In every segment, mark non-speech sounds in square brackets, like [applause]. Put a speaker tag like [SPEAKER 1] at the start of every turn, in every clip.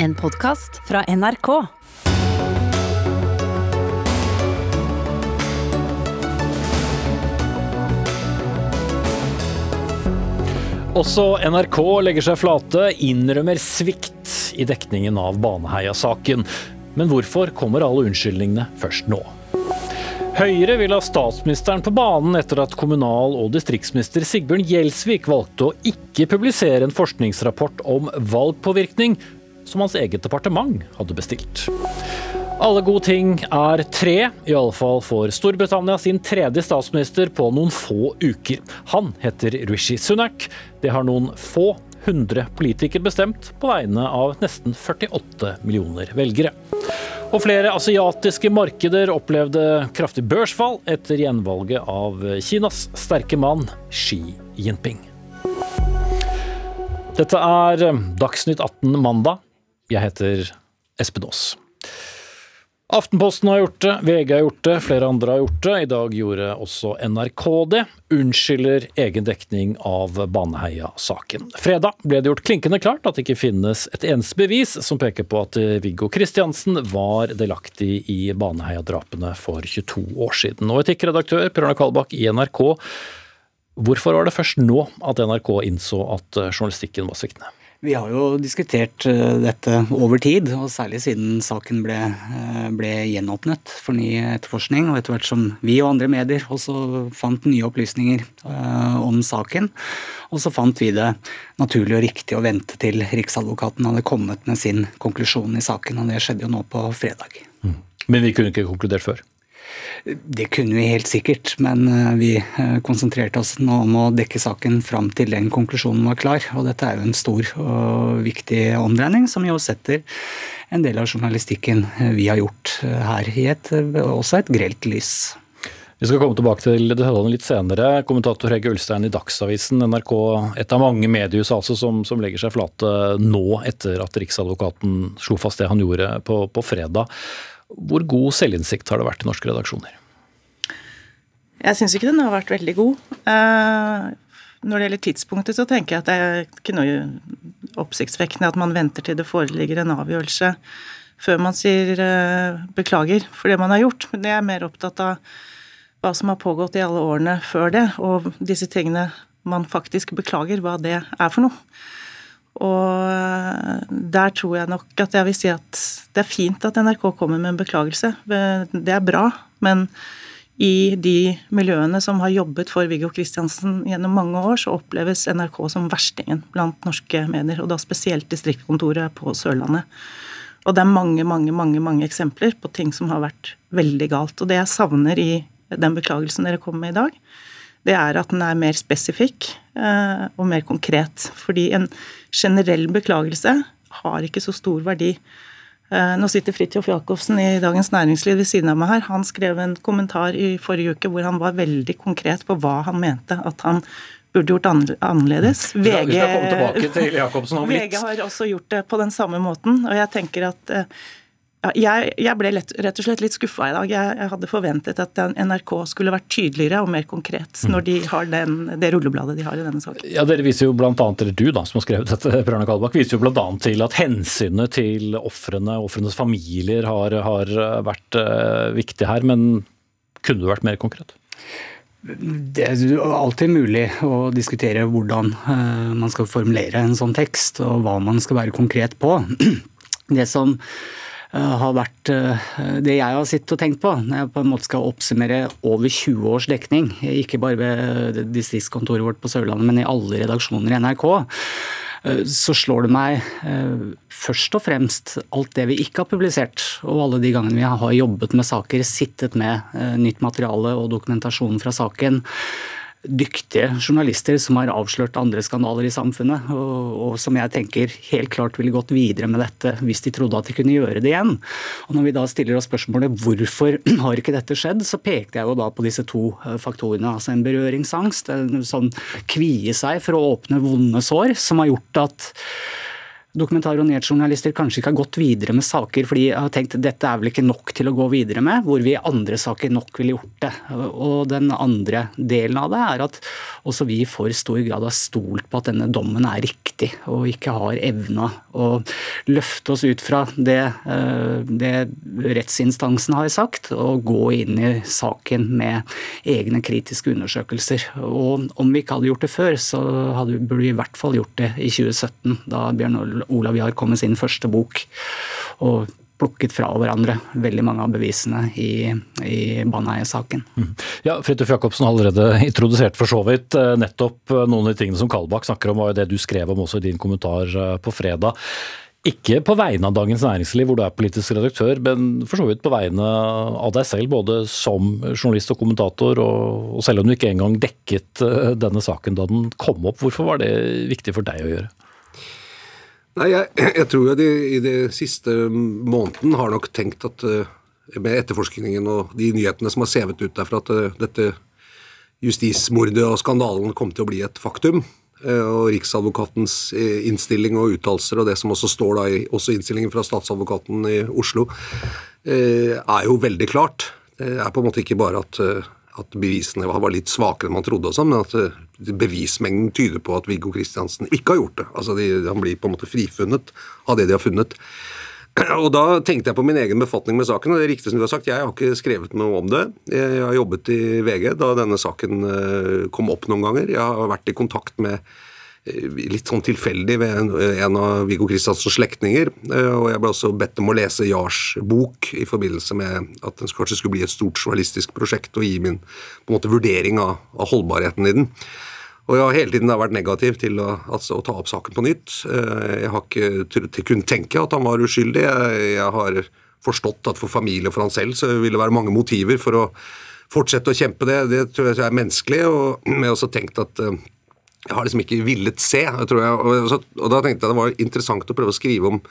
[SPEAKER 1] En podkast fra NRK.
[SPEAKER 2] Også NRK legger seg flate, innrømmer svikt i dekningen av Baneheia-saken. Men hvorfor kommer alle unnskyldningene først nå? Høyre vil ha statsministeren på banen etter at kommunal- og distriktsminister Sigbjørn Gjelsvik valgte å ikke publisere en forskningsrapport om valgpåvirkning som hans eget departement hadde bestilt. Alle gode ting er tre, i alle fall for Storbritannia sin tredje statsminister på noen få uker. Han heter Rishi Sunak. Det har noen få hundre politikere bestemt på vegne av nesten 48 millioner velgere. Og flere asiatiske markeder opplevde kraftig børsfall etter gjenvalget av Kinas sterke mann Xi Jinping. Dette er Dagsnytt 18 mandag. Jeg heter Espen Aas. Aftenposten har gjort det, VG har gjort det, flere andre har gjort det. I dag gjorde også NRK det. Unnskylder egen dekning av Baneheia-saken. Fredag ble det gjort klinkende klart at det ikke finnes et eneste bevis som peker på at Viggo Kristiansen var delaktig i Baneheia-drapene for 22 år siden. Og etikkredaktør Per Arne Kalbakk i NRK, hvorfor var det først nå at NRK innså at journalistikken var sviktende?
[SPEAKER 3] Vi har jo diskutert eh, dette over tid, og særlig siden saken ble, eh, ble, gjenåpnet for ny etterforskning. Og etter hvert som vi og andre medier også fant nye opplysninger uh, om saken. Og så fant vi det naturlig og riktig å vente til Riksadvokaten hadde kommet med sin konklusjon i saken. Og det skjedde jo nå på fredag.
[SPEAKER 2] Mm. Men vi kunne ikke konkludert før?
[SPEAKER 3] Det kunne vi helt sikkert, men eh, vi eh, konsentrerte oss nå om å dekke saken fram til den konklusjonen var klar. Og dette er jo en stor og viktig omdreining, som jo setter en del av journalistikken eh, vi har gjort her i et, også et grelt lys.
[SPEAKER 2] Vi skal komme tilbake til detaljene litt senere. Kommentator Hegge Ulstein i Dagsavisen, NRK, et av mange mediehus altså som, som, legger seg flate nå etter at Riksadvokaten slo fast det han gjorde på, på fredag. Hvor god selvinnsikt har det vært i norske redaksjoner?
[SPEAKER 4] Jeg syns ikke den har vært veldig god. Eh, når det gjelder tidspunktet, så tenker jeg at det er ikke noe oppsiktsvekkende at man venter til det foreligger en avgjørelse før man sier eh, beklager for det man har gjort. Men jeg er mer opptatt av hva som har pågått i alle årene før det, og disse tingene man faktisk beklager, hva det er for noe. Og eh, der tror jeg nok at jeg vil si at det er fint at NRK kommer med en beklagelse. Det er bra, men i de miljøene som har jobbet for Viggo Kristiansen gjennom mange år, så oppleves NRK som verstingen blant norske medier, og da spesielt distriktskontoret på Sørlandet. Og det er mange, mange, mange, mange eksempler på ting som har vært veldig galt. Og det jeg savner i den beklagelsen dere kommer med i dag, det er at den er mer spesifikk eh, og mer konkret. Fordi en generell beklagelse har ikke så stor verdi. Eh, nå sitter Fridtjof Jacobsen i Dagens Næringsliv ved siden av meg her. Han skrev en kommentar i forrige uke hvor han var veldig konkret på hva han mente at han burde gjort annerledes.
[SPEAKER 2] VG, [laughs] VG
[SPEAKER 4] har også gjort det på den samme måten. Og jeg tenker at eh, jeg, jeg, ble lett, rett og slett litt skuffa i dag. Jeg, jeg, hadde forventet at NRK skulle vært tydeligere og mer konkret når de har den, det rullebladet de har i denne saken.
[SPEAKER 2] Ja, Dere viser jo blant annet, eller du da, som har skrevet dette, Per Kalbakk, viser jo bl.a. til at hensynet til ofrene, ofrenes familier, har, har vært uh, viktig her. Men kunne det vært mer konkret?
[SPEAKER 3] Det er alltid mulig å diskutere hvordan uh, man skal formulere en sånn tekst, og hva man skal være konkret på. [clears throat] Det som har vært eh, det jeg har sittet og tenkt på når jeg på en måte skal oppsummere over 20 års dekning, ikke bare ved distriktskontoret vårt på Sørlandet, men i alle redaksjoner i NRK, eh, så slår det meg først og fremst alt det vi ikke har publisert, og alle de gangene vi har jobbet med saker, sittet med nytt materiale og dokumentasjon fra saken dyktige journalister som har avslørt andre skandaler i samfunnet, og, og, som jeg tenker helt klart ville gått videre med dette hvis de trodde at de kunne gjøre det igjen. Og Når vi da stiller oss spørsmålet hvorfor [clears throat] har ikke dette skjedd, så pekte jeg jo da på disse to eh, faktorene. Altså en berøringsangst, en sånn kvie seg for å åpne vonde sår, som har gjort at dokumentar- og nyhetsjournalister kanskje ikke har gått videre med saker fordi jeg har tenkt dette er vel ikke nok til å gå videre med, hvor vi i andre saker nok ville gjort det. Og Den andre delen av det er at også vi i for stor grad har stolt på at denne dommen er riktig, og ikke har evna å løfte oss ut fra det, eh, det rettsinstansen har sagt, og gå inn i saken med egne kritiske undersøkelser. Og Om vi ikke hadde gjort det før, så hadde, vi i hvert fall gjort det i 2017, da Bjørn Olav Jahr kom med sin første bok. og plukket fra hverandre veldig mange av bevisene i, i Baneheia-saken.
[SPEAKER 2] Mm. Ja, Fridtjof Jacobsen har allerede [laughs] introdusert for så vidt eh, nettopp eh, noen av de tingene som Kalbakk snakker om, var jo det du skrev om også i din kommentar eh, på fredag. Ikke på vegne av Dagens Næringsliv, hvor du er politisk redaktør, men for så vidt på vegne av deg selv, både som journalist og kommentator. Og selv om du ikke engang dekket denne saken da den kom opp, hvorfor var det viktig for deg å gjøre?
[SPEAKER 5] Nei, jeg, jeg tror jeg de, i de siste måneden har nok tenkt at uh, med etterforskningen og de nyhetene som har sevet ut derfra, at uh, dette justismordet og skandalen kom til å bli et faktum. Uh, og Riksadvokatens innstilling og uttalelser, og det som også står da i innstillingen fra statsadvokaten i Oslo, er jo veldig klart. Det er på en måte ikke bare at at bevisene var litt svakere enn man trodde, også, men at eh, bevismengden tyder på at Viggo Kristiansen ikke har gjort det. Altså de, Han blir på en måte frifunnet av det de har funnet. [clears throat] Og Da tenkte jeg på min egen befatning med saken. og det er riktig som du har sagt, Jeg har ikke skrevet noe om det. Jeg har jobbet i VG da denne saken eh, kom opp noen ganger. Jeg har vært i kontakt med litt sånn tilfeldig ved en, av Viggo Kristiansens slektninger. Eh, og jeg ble også bedt om å lese Jars bok i forbindelse med at den kanskje skulle bli et stort journalistisk prosjekt, og gi min på en måte vurdering av, av holdbarheten i den. Og jeg har hele tiden vært negativ til å, altså, å ta opp saken på nytt. Eh, jeg har ikke kunnet tenke at han var uskyldig. Jeg har forstått at for familie og for han selv så vil det være mange motiver for å fortsette å kjempe det. Det tror jeg er menneskelig. Og [clears throat] jeg har også tenkt at jeg har liksom ikke villet se. tror jeg, og, så, og, Da tenkte jeg det var interessant å prøve å skrive om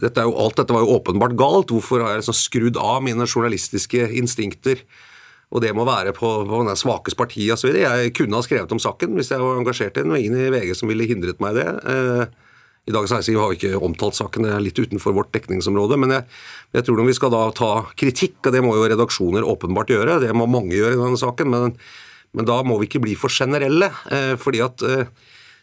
[SPEAKER 5] dette jo, Alt dette var jo åpenbart galt. Hvorfor har jeg liksom skrudd av mine journalistiske instinkter? Og det må være på, på den svakes parti osv. Jeg kunne ha skrevet om saken hvis jeg var engasjert i den. Og ingen i VG som ville hindret meg i det. Eh, I Næringsliv har vi ikke omtalt saken, det er litt utenfor vårt dekningsområde. Men jeg, jeg, tror når vi skal da ta kritikk, og det må jo redaksjoner åpenbart gjøre, det må mange gjøre i denne saken. men men da må vi ikke bli for generelle. Eh, fordi at eh,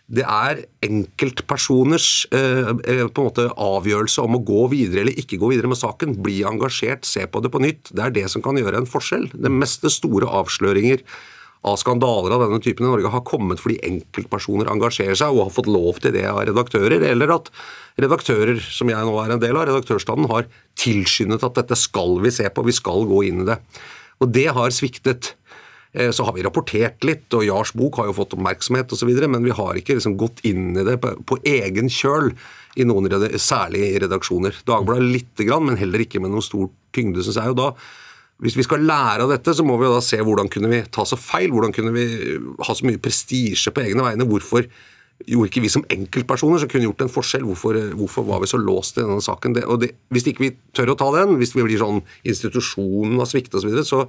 [SPEAKER 5] det er enkeltpersoners eh, på en måte avgjørelse om å gå videre eller ikke gå videre med saken. Bli engasjert, se på det på nytt. Det er det som kan gjøre en forskjell. Det meste store avsløringer av skandaler av denne typen i Norge har kommet fordi enkeltpersoner engasjerer seg og har fått lov til det av redaktører, eller at redaktører, som jeg nå er en del av, redaktørstanden, har tilskyndet at dette skal vi se på, vi skal gå inn i det. Og det har sviktet. Eh, så har vi rapportert litt, og Jars bok har jo fått oppmerksomhet osv., men vi har ikke liksom gått inn i det på, på egen kjøl i noen særlig redaksjoner. Dagbladet lite grann, men heller ikke med noen stor tyngde, syns jeg. Og da, hvis vi skal lære av dette, så må vi jo da se hvordan kunne vi ta så feil? Hvordan kunne vi ha så mye prestisje på egne vegne? Hvorfor gjorde ikke vi som enkeltpersoner som kunne gjort en forskjell? Hvorfor, hvorfor var vi så låst i denne saken? Det, og det, hvis ikke vi tør å ta den, hvis vi blir sånn institusjonen har sviktet osv., så, videre, så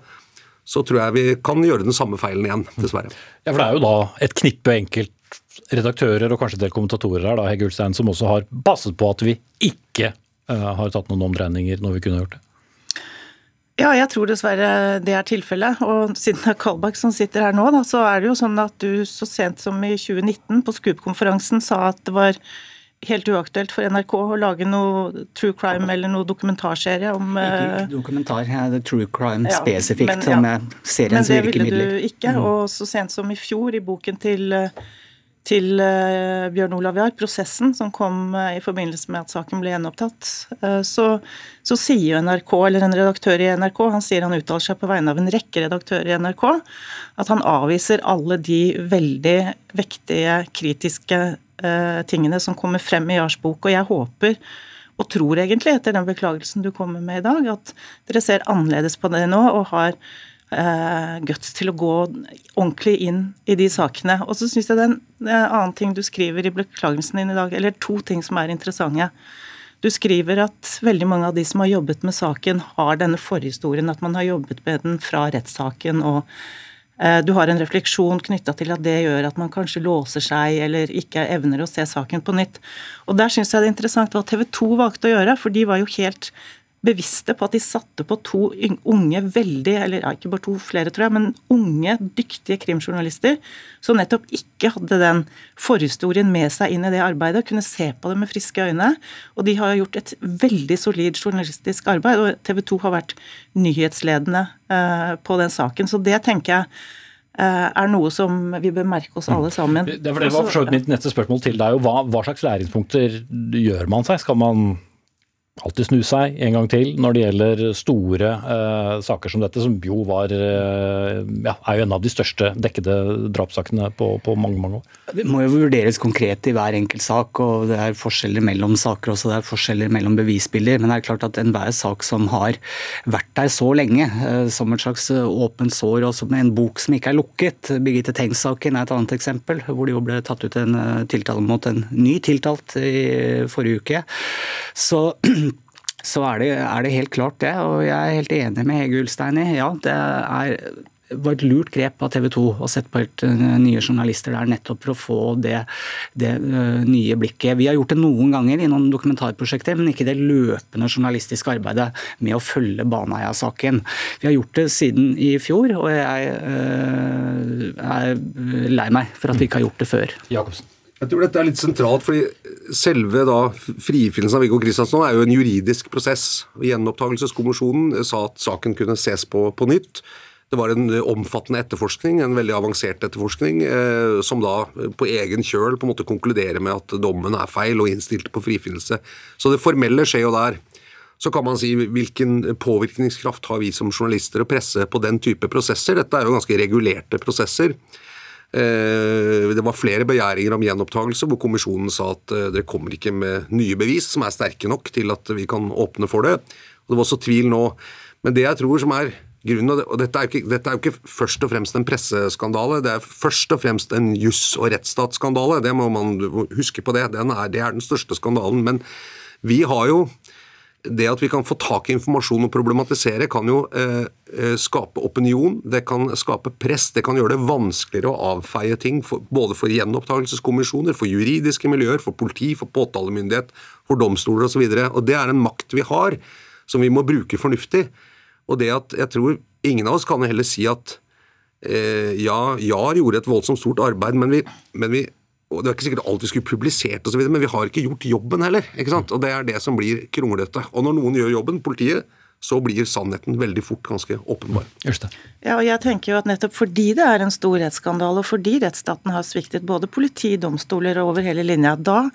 [SPEAKER 5] så tror jeg vi kan gjøre den samme feilen igjen, dessverre.
[SPEAKER 2] Ja, for Det er jo da et knippe enkeltredaktører og kanskje en del kommentatorer her, da, Hegge Ulstein, som også har passet på at vi ikke uh, har tatt noen omdreininger når vi kunne gjort det.
[SPEAKER 6] Ja, jeg tror dessverre det er tilfellet. Og siden det er Kalbakk som sitter her nå, da, så er det jo sånn at du så sent som i 2019 på Scoop-konferansen sa at det var helt uaktuelt for NRK å lage noe true crime eller noe dokumentarserie om
[SPEAKER 3] Ikke dokumentar, dokumentar, det er true crime ja, spesifikt ja. som er seriens virkemidler. Men det ville du ikke, mm. og så sent som i fjor, i boken til, til uh, Bjørn Olav Jahr, 'Prosessen', som kom i forbindelse med at saken ble gjenopptatt, så, så, sier jo NRK, eller en redaktør i NRK, han sier han uttaler seg på vegne av en rekke redaktører i NRK, at han avviser alle de veldig vektige, kritiske uh, tingene som kommer frem i Jars bok. Og jeg håper og tror egentlig, etter den beklagelsen du kommer med i dag, at dere ser annerledes på det nå og har uh, guts til å gå ordentlig inn i de sakene. Og så syns jeg det er en annen ting du skriver i beklagelsen din i dag, eller to ting som er interessante. Du skriver at veldig mange av de som har jobbet med saken, har denne forhistorien, at man har jobbet med den fra rettssaken og
[SPEAKER 4] eh, du har en refleksjon knytta til at det gjør at man kanskje låser seg eller ikke evner å se saken på nytt. Og Der syns jeg det er interessant hva TV 2 valgte å gjøre, for de var jo helt bevisste på at de satte på to unge, veldig, eller ja, ikke bare to, flere tror jeg, men unge, dyktige krimjournalister som nettopp ikke hadde den forhistorien med seg inn i det arbeidet, kunne se på det med friske øyne. Og de har gjort et veldig solid journalistisk arbeid, og TV 2 har vært nyhetsledende eh, på den saken. Så det tenker jeg eh, er noe som vi bør merke oss alle sammen.
[SPEAKER 2] Det, det var for så vidt mitt neste spørsmål til deg. Hva, hva slags læringspunkter gjør man seg? Skal man alltid snu seg en gang til når det gjelder store eh, saker som dette, som jo var eh, ja, er jo en av de største dekkede drapssakene på, på, mange mange år.
[SPEAKER 3] Det må jo vurderes konkret i hver enkelt sak, og det er forskjeller mellom saker også. Det er forskjeller mellom bevisbilder. Men det er klart at enhver sak som har vært der så lenge, eh, som et slags åpent sår, og som en bok som ikke er lukket Birgitte Tengs-saken er et annet eksempel, hvor det jo ble tatt ut en tiltale mot en ny tiltalt i forrige uke. Så så er det, er det, helt klart det. Og jeg er helt enig med Hege Ulstein i ja, det er, var et lurt grep av TV 2 å sette på helt eh, nye journalister der, nettopp for å få det, det uh, nye blikket. Vi har gjort det noen ganger i noen dokumentarprosjekter, men ikke det løpende journalistiske arbeidet med å følge Baneheia-saken. Vi har gjort det siden i fjor, og jeg øh, er lei meg for at vi ikke har gjort det før.
[SPEAKER 2] Jacobsen.
[SPEAKER 5] Jeg tror dette er litt sentralt, fordi selve da frifinnelsen av Viggo Kristiansen er jo en juridisk prosess. Gjenopptakelseskommisjonen sa at saken kunne ses på på nytt. Det var en omfattende etterforskning, en veldig avansert etterforskning, eh, som da på egen kjøl på en måte konkluderer med at dommen er feil og innstilt på frifinnelse. Så det formelle skjer jo der. Så kan man si hvilken påvirkningskraft har vi som journalister å presse på den type prosesser. Dette er jo ganske regulerte prosesser. Eh, det var flere begjæringer om gjenopptakelse, hvor kommisjonen sa at eh, det kommer ikke med nye bevis som er sterke nok til at vi kan åpne for det. Og Det var også tvil nå. Men det jeg tror som er grunnen, og dette er, jo ikke, dette er jo ikke først og fremst en presseskandale, det er først og fremst en juss- og rettsstatsskandale. Det må man huske på det. Er, det er den største skandalen. Men vi har jo det at vi kan få tak i informasjon og problematisere, kan jo eh, eh, skape opinion, det kan skape press, det kan gjøre det vanskeligere å avfeie ting, for, både for gjenopptakelseskommisjoner, for juridiske miljøer, for politi, for påtalemyndighet, for domstoler osv. Det er en makt vi har, som vi må bruke fornuftig. Og det at jeg tror Ingen av oss kan heller si at eh, ja, JAR gjorde et voldsomt stort arbeid, men vi, men vi og Det er ikke sikkert alt vi skulle publisert, og så videre, men vi har ikke gjort jobben heller. ikke sant? Og Det er det som blir kronglete. Og når noen gjør jobben, politiet, så blir sannheten veldig fort ganske åpenbar.
[SPEAKER 2] Just det.
[SPEAKER 4] Ja, og jeg tenker jo at nettopp fordi det er en stor rettsskandale, og fordi rettsstaten har sviktet både politi, domstoler og over hele linja, da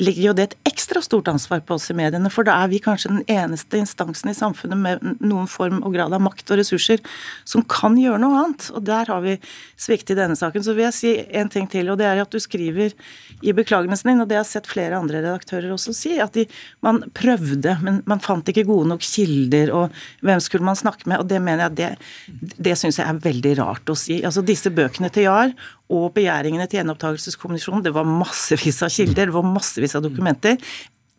[SPEAKER 4] ligger jo det et ekstra stort ansvar på oss i mediene. For da er vi kanskje den eneste instansen i samfunnet med noen form og grad av makt og ressurser som kan gjøre noe annet. Og der har vi sviktet i denne saken. Så vil jeg si en ting til, og det er at du skriver i beklagelsen din, og det har jeg sett flere andre redaktører også si, at de, man prøvde, men man fant ikke gode nok kilder, og hvem skulle man snakke med? Og det mener jeg, det, det syns jeg er veldig rart å si. Altså disse bøkene til Jahr og begjæringene til gjenopptakelseskommisjonen. Det var massevis av kilder, det var massevis av dokumenter.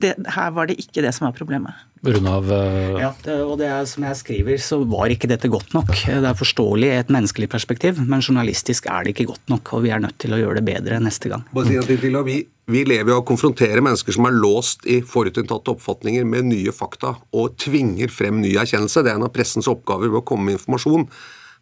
[SPEAKER 4] Det, her var det ikke det som var problemet.
[SPEAKER 2] Av, uh...
[SPEAKER 3] Ja, det, og det er, som jeg skriver, så var ikke dette godt nok. Det er forståelig i et menneskelig perspektiv, men journalistisk er det ikke godt nok. Og vi er nødt til å gjøre det bedre neste gang.
[SPEAKER 5] Si til, til, vi, vi lever jo av å konfrontere mennesker som er låst i forutinntatte oppfatninger med nye fakta, og tvinger frem ny erkjennelse. Det er en av pressens oppgaver ved å komme med informasjon.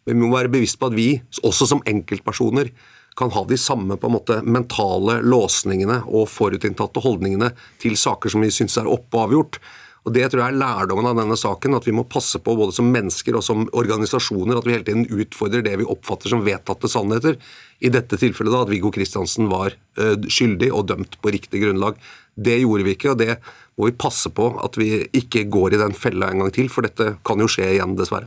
[SPEAKER 5] Men vi må være bevisst på at vi, også som enkeltpersoner, kan ha de samme på en måte mentale låsningene og forutinntatte holdningene til saker som vi syns er oppe og avgjort. Og Det tror jeg er lærdommen av denne saken, at vi må passe på både som mennesker og som organisasjoner at vi hele tiden utfordrer det vi oppfatter som vedtatte sannheter. I dette tilfellet da at Viggo Kristiansen var uh, skyldig og dømt på riktig grunnlag. Det gjorde vi ikke, og det må vi passe på at vi ikke går i den fella en gang til, for dette kan jo skje igjen, dessverre.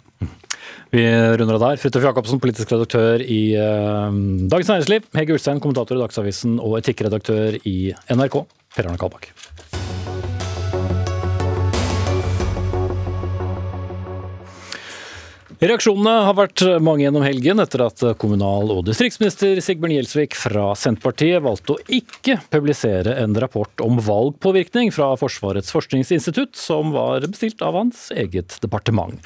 [SPEAKER 2] Vi runder av der. Fridtjof Jacobsen, politisk redaktør i uh, Dagens Næringsliv. Hege Ulstein, kommentator i Dagsavisen og etikkredaktør i NRK. Per Arne Kalbakk. Reaksjonene har vært mange gjennom helgen etter at kommunal- og distriktsminister Sigbjørn Gjelsvik fra Senterpartiet valgte å ikke publisere en rapport om valgpåvirkning fra Forsvarets forskningsinstitutt, som var bestilt av hans eget departement.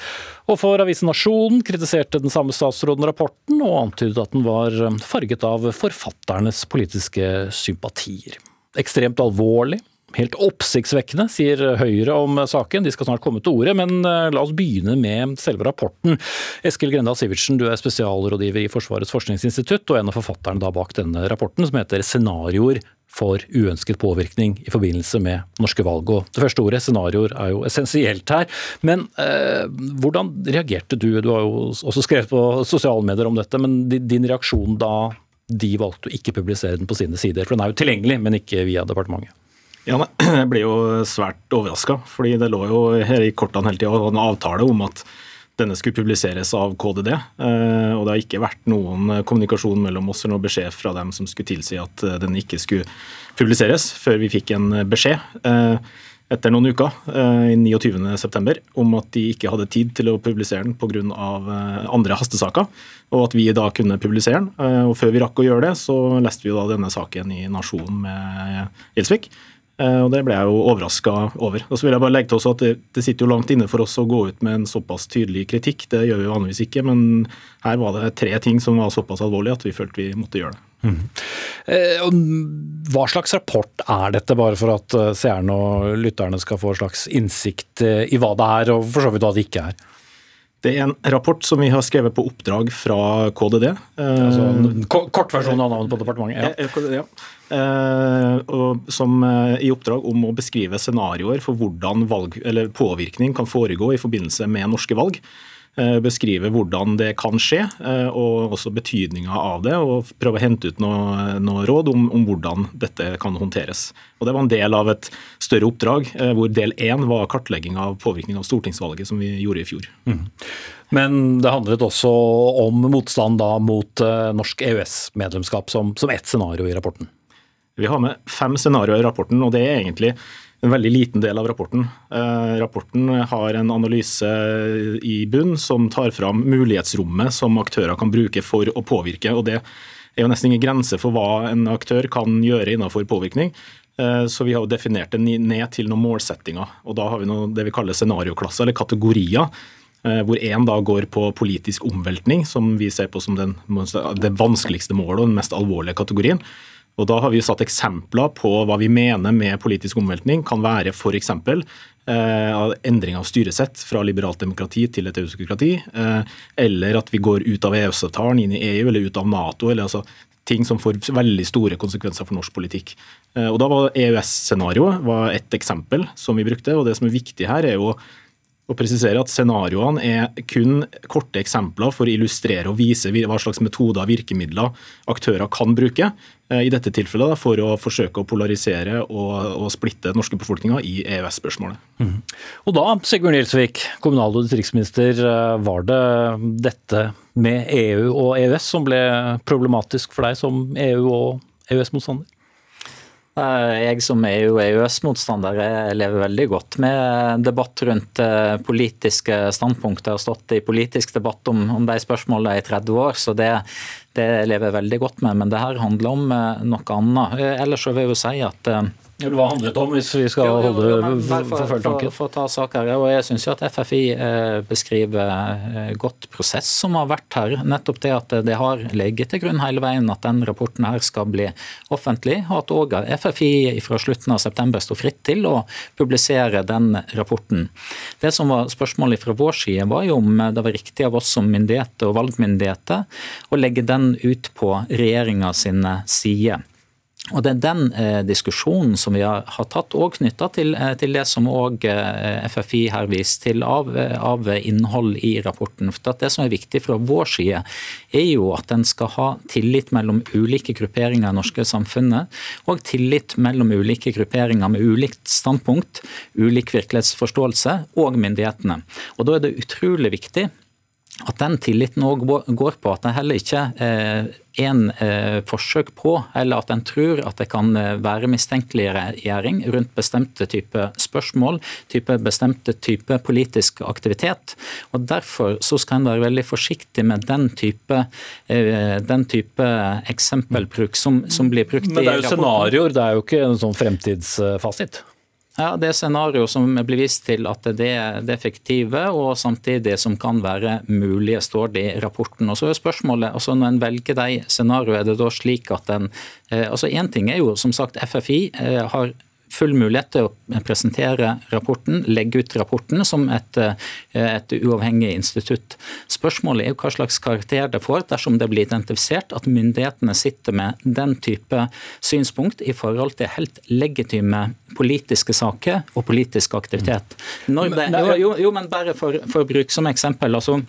[SPEAKER 2] Og for avisen Nasjonen kritiserte den samme statsråden rapporten, og antydet at den var farget av forfatternes politiske sympatier. Ekstremt alvorlig, Helt oppsiktsvekkende, sier Høyre om saken. De skal snart komme til ordet, men eh, la oss begynne med selve rapporten. Eskil Grendal Sivertsen, du er spesialrådgiver i Forsvarets forskningsinstitutt, og en av forfatterne bak denne rapporten, som heter 'Scenarioer for uønsket påvirkning i forbindelse med norske valg. Og det første ordet, scenarioer, er jo essensielt her. Men eh, hvordan reagerte du? Du har jo også skrevet på sosiale medier om dette, men din reaksjon da de valgte å ikke publisere den på sine sider? For den er jo tilgjengelig, men ikke via departementet.
[SPEAKER 7] Ja, [clears throat] Jeg ble jo svært overraska, fordi det lå jo her i kortene hele tida en avtale om at denne skulle publiseres av KDD. Eh, og det har ikke vært noen kommunikasjon mellom oss eller noen beskjed fra dem som skulle tilsi at eh, den ikke skulle publiseres, før vi fikk en beskjed eh, etter noen uker, i 29.9, om at de ikke hadde tid til å publisere den pga. andre hastesaker, og at vi da kunne publisere den. Og Før vi rakk å gjøre det, så leste vi da denne saken i Nasjonen med Gjelsvik. Eh, og Det ble jeg jo overraska over. Og så vil jeg bare legge til også at det, det, sitter jo langt inne for oss å gå ut med en såpass tydelig kritikk. Det gjør vi vanligvis ikke, men her var det tre ting som var såpass alvorlige at vi følte vi måtte gjøre det. Mm.
[SPEAKER 2] Hva slags rapport er dette, bare for at eh, seerne og lytterne skal få en slags innsikt i hva det er, og for så vidt hva det ikke er?
[SPEAKER 7] Det er en rapport som vi har skrevet på oppdrag fra KDD.
[SPEAKER 2] Altså, Kortversjonen av navnet på departementet?
[SPEAKER 7] Ja. ja. Uh, som i oppdrag om å beskrive scenarioer for hvordan valg, påvirkning kan foregå i forbindelse med norske valg. Uh, beskrive hvordan det kan skje, og også betydninga av det. Og prøve å hente ut noe, noe råd om, om, hvordan dette kan håndteres. Og Det var en del av et større oppdrag, hvor del én var kartlegging av påvirkning av stortingsvalget, som vi gjorde i fjor. Mm.
[SPEAKER 2] Men det handlet også om motstand da mot norsk EØS-medlemskap som, som ett scenario i rapporten?
[SPEAKER 7] Vi har med fem scenarioer i rapporten, og det er egentlig en veldig liten del av rapporten. Eh, rapporten har en analyse i bunn som tar fram mulighetsrommet som aktører kan bruke for å påvirke. og Det er jo nesten ingen grense for hva en aktør kan gjøre innenfor påvirkning. Eh, så vi har jo definert det ned til noen målsettinger. og Da har vi noe, det vi kaller scenarioklasser, eller kategorier. Eh, hvor én da går på politisk omveltning, som vi ser på som den, det vanskeligste målet og den mest alvorlige kategorien. Og Da har vi satt eksempler på hva vi mener med politisk omveltning kan være f.eks. Eh, endring av styresett fra liberalt demokrati til et autokrati, eh, eller at vi går ut av EØS-avtalen, inn i EU eller ut av Nato. eller altså ting som får veldig store konsekvenser for norsk politikk. Eh, og Da var EØS-scenarioet et eksempel som vi brukte. og Det som er viktig her, er jo å presisere at Scenarioene er kun korte eksempler for å illustrere og vise hva slags metoder og virkemidler aktører kan bruke. Eh, I dette tilfellet for å forsøke å polarisere og, og splitte den norske befolkninga i EØS-spørsmålet. Mm.
[SPEAKER 2] Og da, Sigbjørn Gjelsvik, kommunal- og distriktsminister, eh, var det dette med EU og EØS som ble problematisk for deg som EU- og EØS-motstander?
[SPEAKER 8] Eh, jeg som EU- og EØS-motstander lever veldig godt med debatt rundt eh, politiske standpunkter. Jeg har stått i politisk debatt om, om de spørsmålene i 30 år, så det, det lever jeg veldig godt med. Men det her handler om eh, noe annet. Ellers så vil jeg jo si at
[SPEAKER 2] hva handlet det om, hvis vi skal holde forfølge tanken?
[SPEAKER 8] For, å ta sak her, og Jeg syns at FFI eh, beskriver eh, godt prosess som har vært her. Nettopp det at det har ligget til grunn hele veien at den rapporten her skal bli offentlig, og at òg FFI fra slutten av september står fritt til å publisere den rapporten. Det som var Spørsmålet fra vår side var jo om det var riktig av oss som myndigheter og valgmyndigheter å legge den ut på regjeringa sine sider. Og Det er den eh, diskusjonen som vi har, har tatt, og knytta til, eh, til, det som òg eh, FFI her viser til av, eh, av, innhold i rapporten. For Det som er viktig fra vår side, er jo at en skal ha tillit mellom ulike grupperinger i norske samfunnet, og tillit mellom ulike grupperinger med ulikt standpunkt, ulik virkelighetsforståelse, og myndighetene. Og Da er det utrolig viktig at den tilliten òg går på at det heller ikke er en eh, forsøk på, eller at en tror at det kan eh, være mistenkeliggjøring rundt bestemte type spørsmål, type bestemte type politisk aktivitet. Og Derfor så skal en være veldig forsiktig med den type, den type eksempelbruk som, som blir brukt i
[SPEAKER 2] rapporten. Men det er jo scenarioer, det er jo ikke en sånn fremtidsfasit?
[SPEAKER 8] Ja, Det scenario som blir vist til at det er det effektive og samtidig som kan være mulige, står det i rapporten. Og så er spørsmålet, altså Når en velger de scenarioene, er det da slik at en eh, altså Én ting er jo som sagt FFI eh, har full mulighet til å presentere rapporten, legge ut rapporten som et, eh, et, uavhengig institutt. Spørsmålet er jo hva slags karakter det får dersom det blir identifisert at myndighetene sitter med den type synspunkt i forhold til helt legitime politiske saker og politisk aktivitet. Det, jo, jo, men bare for, for bruke som eksempel. altså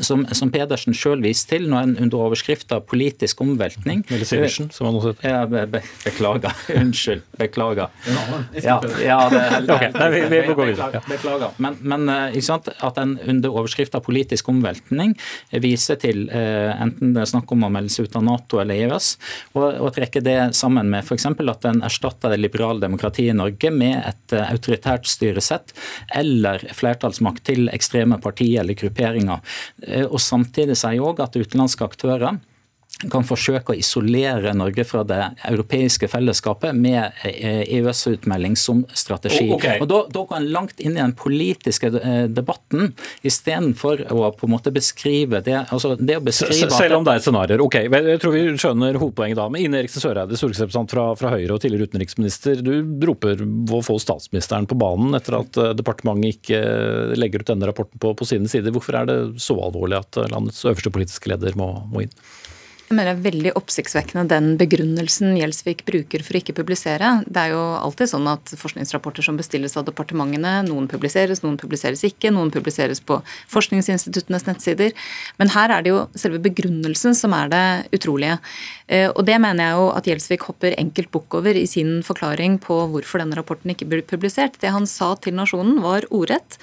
[SPEAKER 8] som, som, Pedersen sjøl viste til når en under overskrifta 'politisk omveltning'
[SPEAKER 2] Eller Sivertsen, som han også heter.
[SPEAKER 8] Ja, be, be, beklager. [laughs] Unnskyld. Beklager. Ja, ja det er heldig.
[SPEAKER 2] okay. Nei, vi, vi får gå
[SPEAKER 8] videre. Beklager. Men, men eh, ikke sant, at en under overskrifta 'politisk omveltning' viser til eh, enten det er snakk om å melde seg ut av Nato eller EØS, og, og trekker det sammen med f.eks. at en erstatter det liberale demokratiet i Norge med et uh, autoritært styresett eller flertallsmakt til ekstreme partier eller grupperinger. Eh, og Samtidig sier jeg òg at utenlandske aktører kan forsøke å isolere Norge fra det europeiske fellesskapet med EØS-utmelding eh, som strategi. Okay. Og da, da, går en langt inn i den politiske eh, debatten, istedenfor å på en måte beskrive det. Altså det å beskrive
[SPEAKER 2] Selv om det er scenarioer. Ok, jeg tror vi skjønner hovedpoenget da. Men Ine Eriksen Søreide, stortingsrepresentant fra, fra Høyre og tidligere utenriksminister. Du roper å få statsministeren på banen etter at eh, departementet ikke legger ut denne rapporten på, på sine sider. Hvorfor er det så alvorlig at landets øverste politiske leder må, må inn?
[SPEAKER 9] Jeg mener det er veldig oppsiktsvekkende den begrunnelsen Gjelsvik bruker for å ikke publisere. Det er jo alltid sånn at forskningsrapporter som bestilles av departementene, noen publiseres, noen publiseres ikke, noen publiseres på forskningsinstituttenes nettsider. Men her er det jo selve begrunnelsen som er det utrolige. Eh, og det mener jeg jo at Gjelsvik hopper enkelt bukk over i sin forklaring på hvorfor denne rapporten ikke blir publisert. Det han sa til Nasjonen var ordrett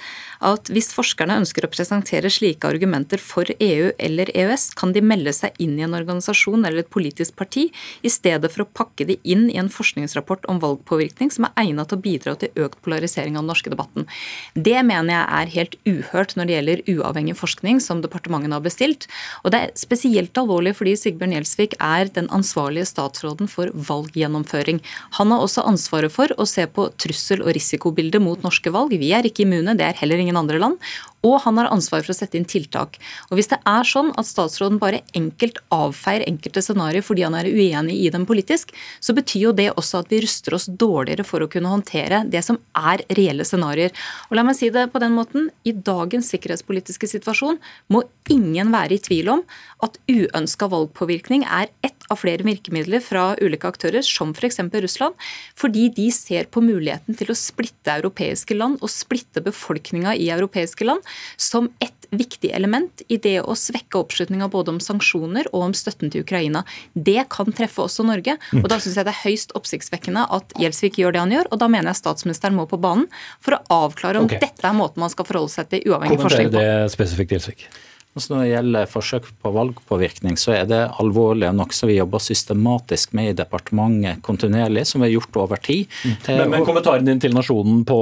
[SPEAKER 9] at hvis forskerne ønsker å presentere slike argumenter for EU eller EØS, kan de melde seg inn i en organisasjon eller et politisk parti, i stedet for å pakke de inn i en forskningsrapport om valgpåvirkning som er egnet til å bidra til økt polarisering av den norske debatten. Det mener jeg er helt uhørt når det gjelder uavhengig forskning som departementene har bestilt. Og det er spesielt alvorlig fordi Sigbjørn Gjelsvik er den ansvarlige statsråden for valggjennomføring. Han har også ansvaret for å se på trussel- og risikobildet mot norske valg. Vi er ikke immune, det er heller ingen andre land. Og han har ansvar for å sette inn tiltak. Og Hvis det er sånn at statsråden bare enkelt avfeier enkelte scenarioer fordi han er uenig i dem politisk, så betyr jo det også at vi ruster oss dårligere for å kunne håndtere det som er reelle scenarioer. Og la meg si det på den måten, I dagens sikkerhetspolitiske situasjon må ingen være i tvil om at uønska valgpåvirkning er ett av flere virkemidler fra ulike aktører, som f.eks. Russland, fordi de ser på muligheten til å splitte europeiske land og splitte befolkninga i europeiske land som et viktig element i det å svekke oppslutninga både om sanksjoner og om støtten til Ukraina. Det kan treffe også Norge. og Da syns jeg det er høyst oppsiktsvekkende at Gjelsvik gjør det han gjør. og Da mener jeg statsministeren må på banen for å avklare om okay. dette er måten man skal forholde seg til uavhengig forskning på.
[SPEAKER 2] det spesifikt, Gjelsvik?
[SPEAKER 8] Altså når det gjelder forsøk på valgpåvirkning, så er det alvorlig og noe som vi jobber systematisk med i departementet kontinuerlig, som vi har gjort over tid.
[SPEAKER 2] Mm. Men, men, kommentaren din til nasjonen på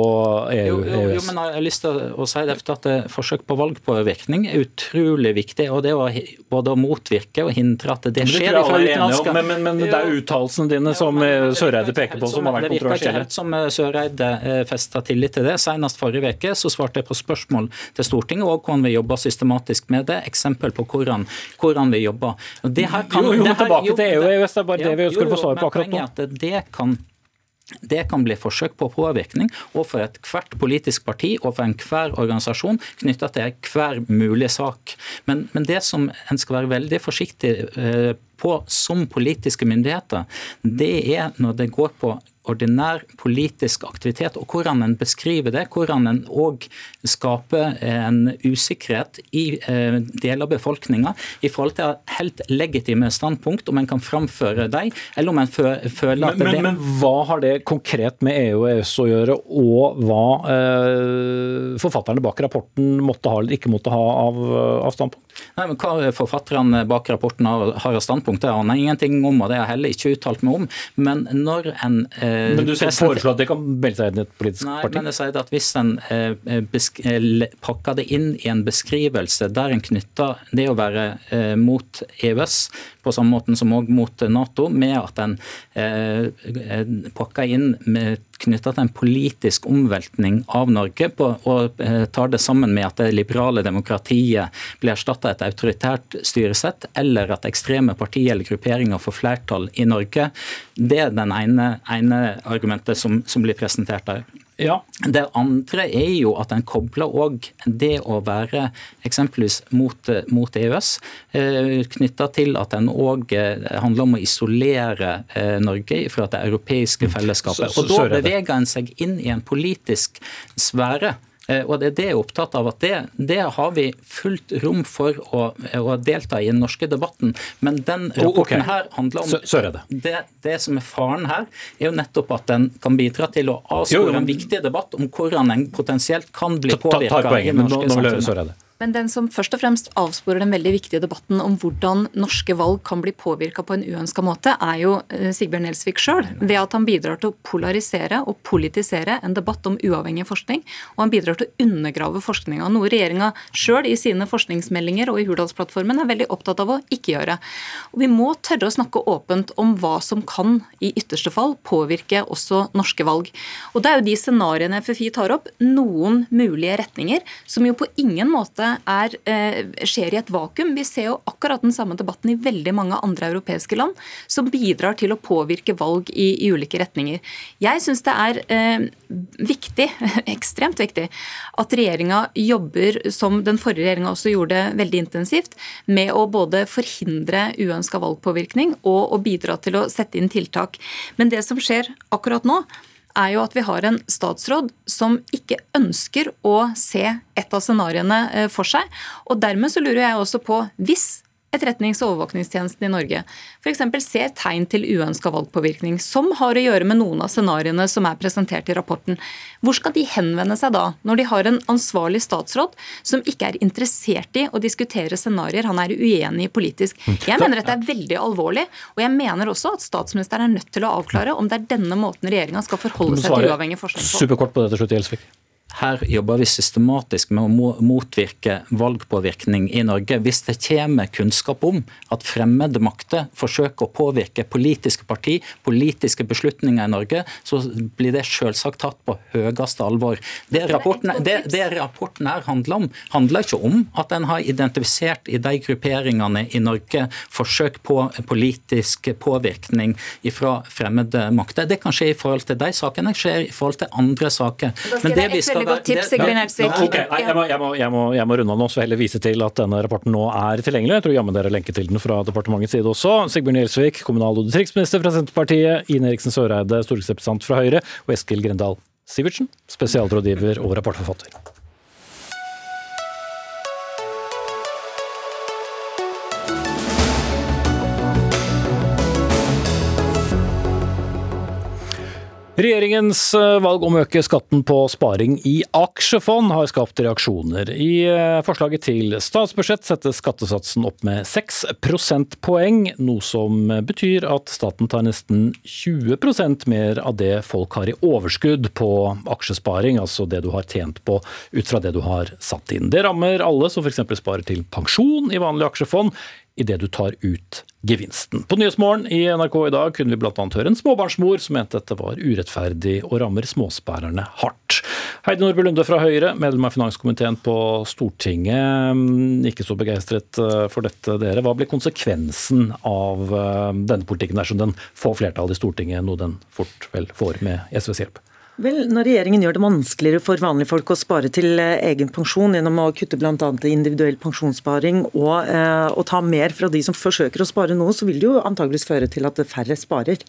[SPEAKER 2] EU? Jo,
[SPEAKER 8] jo, jo, men jeg har lyst til å si det, at forsøk på valgpåvirkning er utrolig viktig. og det å både å motvirke og hindre at det skjer
[SPEAKER 2] fra utenlandske Men, men, men, det er uttalelsene dine som eh, Søreide peker på, som har vært kontroversielle.
[SPEAKER 8] Det virker ikke helt som eh, Søreide eh, festa tillit til det. Senest forrige uke så svarte jeg på spørsmål til Stortinget og hvordan vi jobber systematisk med det eksempel på hvordan, hvordan vi jobber.
[SPEAKER 2] Det her kan, jo, jo, men tilbake til EU og EØS, det er bare det vi ønsker å få svar på akkurat nå.
[SPEAKER 8] Det kan det kan bli forsøk på påvirkning overfor ethvert politisk parti og for enhver organisasjon knytta til hver mulig sak. Men, men, det som en skal være veldig forsiktig eh, på som politiske myndigheter, det er når det går på ordinær politisk aktivitet, og hvordan en beskriver det. Hvordan en òg skaper en usikkerhet i eh, deler av befolkninga i forhold til helt legitime standpunkt, om en kan framføre dem, eller om en føler at
[SPEAKER 2] men, men,
[SPEAKER 8] det
[SPEAKER 2] Men hva har det konkret med EU og EØS å gjøre, og hva eh, forfatterne bak rapporten måtte ha eller ikke måtte ha av, av standpunkt?
[SPEAKER 8] Nei, men Hva forfatterne bak rapporten har, har av standpunkt, det aner jeg ingenting om, og det har jeg heller ikke uttalt meg om. Men når en
[SPEAKER 2] eh, Men du foreslår at det kan melde seg inn i et politisk
[SPEAKER 8] nei,
[SPEAKER 2] parti?
[SPEAKER 8] men jeg sier at Hvis en eh, eh pakker det inn i en beskrivelse der en knytter det å være eh, mot EØS på samme måte som også mot Nato, med at en eh, eh pakker inn med knytta til en politisk omveltning av Norge, på, og eh, tar det sammen med at det liberale demokratiet blir erstatta av et autoritært styresett, eller at ekstreme partier eller grupperinger får flertall i Norge. Det er den ene, ene argumentet som, som blir presentert der.
[SPEAKER 2] Ja.
[SPEAKER 8] Det andre er jo at en kobler òg det å være eksempelvis mot, mot EØS, eh, knytta til at en òg eh, handler om å isolere eh, Norge fra det europeiske mm. fellesskapet. Og Da beveger en seg inn i en politisk sfære og det er det jeg er opptatt av. at Det, det har vi fullt rom for å, å, delta i den norske debatten. Men den rapporten okay. her handler om
[SPEAKER 2] så, det.
[SPEAKER 8] Det, det. som er faren her, er jo nettopp at den kan bidra til å avspore en viktig debatt om hvordan en potensielt kan bli påvirka i det norske samfunnet.
[SPEAKER 9] Men den som først og fremst avsporer den veldig viktige debatten om hvordan norske valg kan bli påvirka på en uønska måte, er jo eh, Sigbjørn Gjelsvik sjøl. Ved at han bidrar til å polarisere og politisere en debatt om uavhengig forskning. Og han bidrar til å undergrave forskninga, noe regjeringa sjøl i sine forskningsmeldinger og i Hurdalsplattformen er veldig opptatt av å ikke gjøre. Og Vi må tørre å snakke åpent om hva som kan, i ytterste fall, påvirke også norske valg. Og Det er jo de scenarioene FFI tar opp, noen mulige retninger, som jo på ingen måte er, eh, skjer i et vakuum. Vi ser jo akkurat den samme debatten i veldig mange andre europeiske land, som bidrar til å påvirke valg i, i ulike retninger. Jeg syns det er eh, viktig, [laughs] ekstremt viktig, at regjeringa jobber, som den forrige regjeringa også gjorde veldig intensivt, med å både forhindre uønska valgpåvirkning og, og bidra til å sette inn tiltak. Men det som skjer akkurat nå, er jo at vi har en statsråd som ikke ønsker å se et av scenarioene eh, for seg. Og dermed så lurer jeg også på, hvis etterretnings- og overvåkningstjenesten i Norge f.eks. ser tegn til uønska valgpåvirkning, som har å gjøre med noen av scenarioene som er presentert i rapporten, hvor skal de henvende seg da, når de har en ansvarlig statsråd som ikke er interessert i å diskutere scenarioer han er uenig i politisk? Jeg mener dette er veldig alvorlig, og jeg mener også at statsministeren er nødt til å avklare om det er denne måten regjeringa skal forholde seg til uavhengig forskning på.
[SPEAKER 2] Superkort på det til slutt, Gjelsvik.
[SPEAKER 8] Her jobber vi systematisk med å motvirke valgpåvirkning i Norge. Hvis det kommer kunnskap om at fremmede makter forsøker å påvirke politiske parti, politiske beslutninger i Norge, så blir det selvsagt tatt på høyeste alvor. Det rapporten, det, det rapporten her handler om, handler ikke om at en har identifisert i de grupperingene i Norge forsøk på politisk påvirkning fra fremmede makter. Det kan skje i forhold til de sakene, det skjer i forhold til andre saker.
[SPEAKER 9] Men det vi skal godt tips, Sigbjørn Gjelsvik.
[SPEAKER 2] Jeg, må, runde av nå, så heller vise til at denne rapporten nå er tilgjengelig. Jeg tror jammen dere lenker til den fra departementets side også. Sigbjørn Gjelsvik, kommunal- og distriktsminister fra Senterpartiet, Ine Eriksen Søreide, stortingsrepresentant fra Høyre, og Eskil Grendal Sivertsen, spesialrådgiver og rapportforfatter. Regjeringens eh, valg om å øke skatten på sparing i aksjefond har skapt reaksjoner. I eh, forslaget til statsbudsjett settes skattesatsen opp med 6 prosentpoeng, noe som betyr at staten tar nesten 20% mer av det folk har i overskudd på aksjesparing, altså det du har tjent på ut fra det du har satt inn. Det rammer alle som f.eks. sparer til pensjon i vanlige aksjefond, idet du tar ut gevinsten. På Nyhetsmorgen i NRK i dag kunne vi bl.a. høre en småbarnsmor som mente dette var urettferdig og rammer småsperrerne hardt. Heidi Nordby Lunde fra Høyre, medlem av finanskomiteen på Stortinget. Ikke så begeistret eh, for dette, dere. Hva blir konsekvensen av eh, denne politikken dersom den får flertall i Stortinget, noe den fort vel får med SVs hjelp?
[SPEAKER 6] Vel, Når regjeringen gjør det vanskeligere for vanlige folk å spare til eh, egen pensjon gjennom å kutte bl.a. individuell pensjonssparing og, eh, og, ta mer fra de som forsøker å spare noe, så vil det jo antageligvis føre til at færre sparer.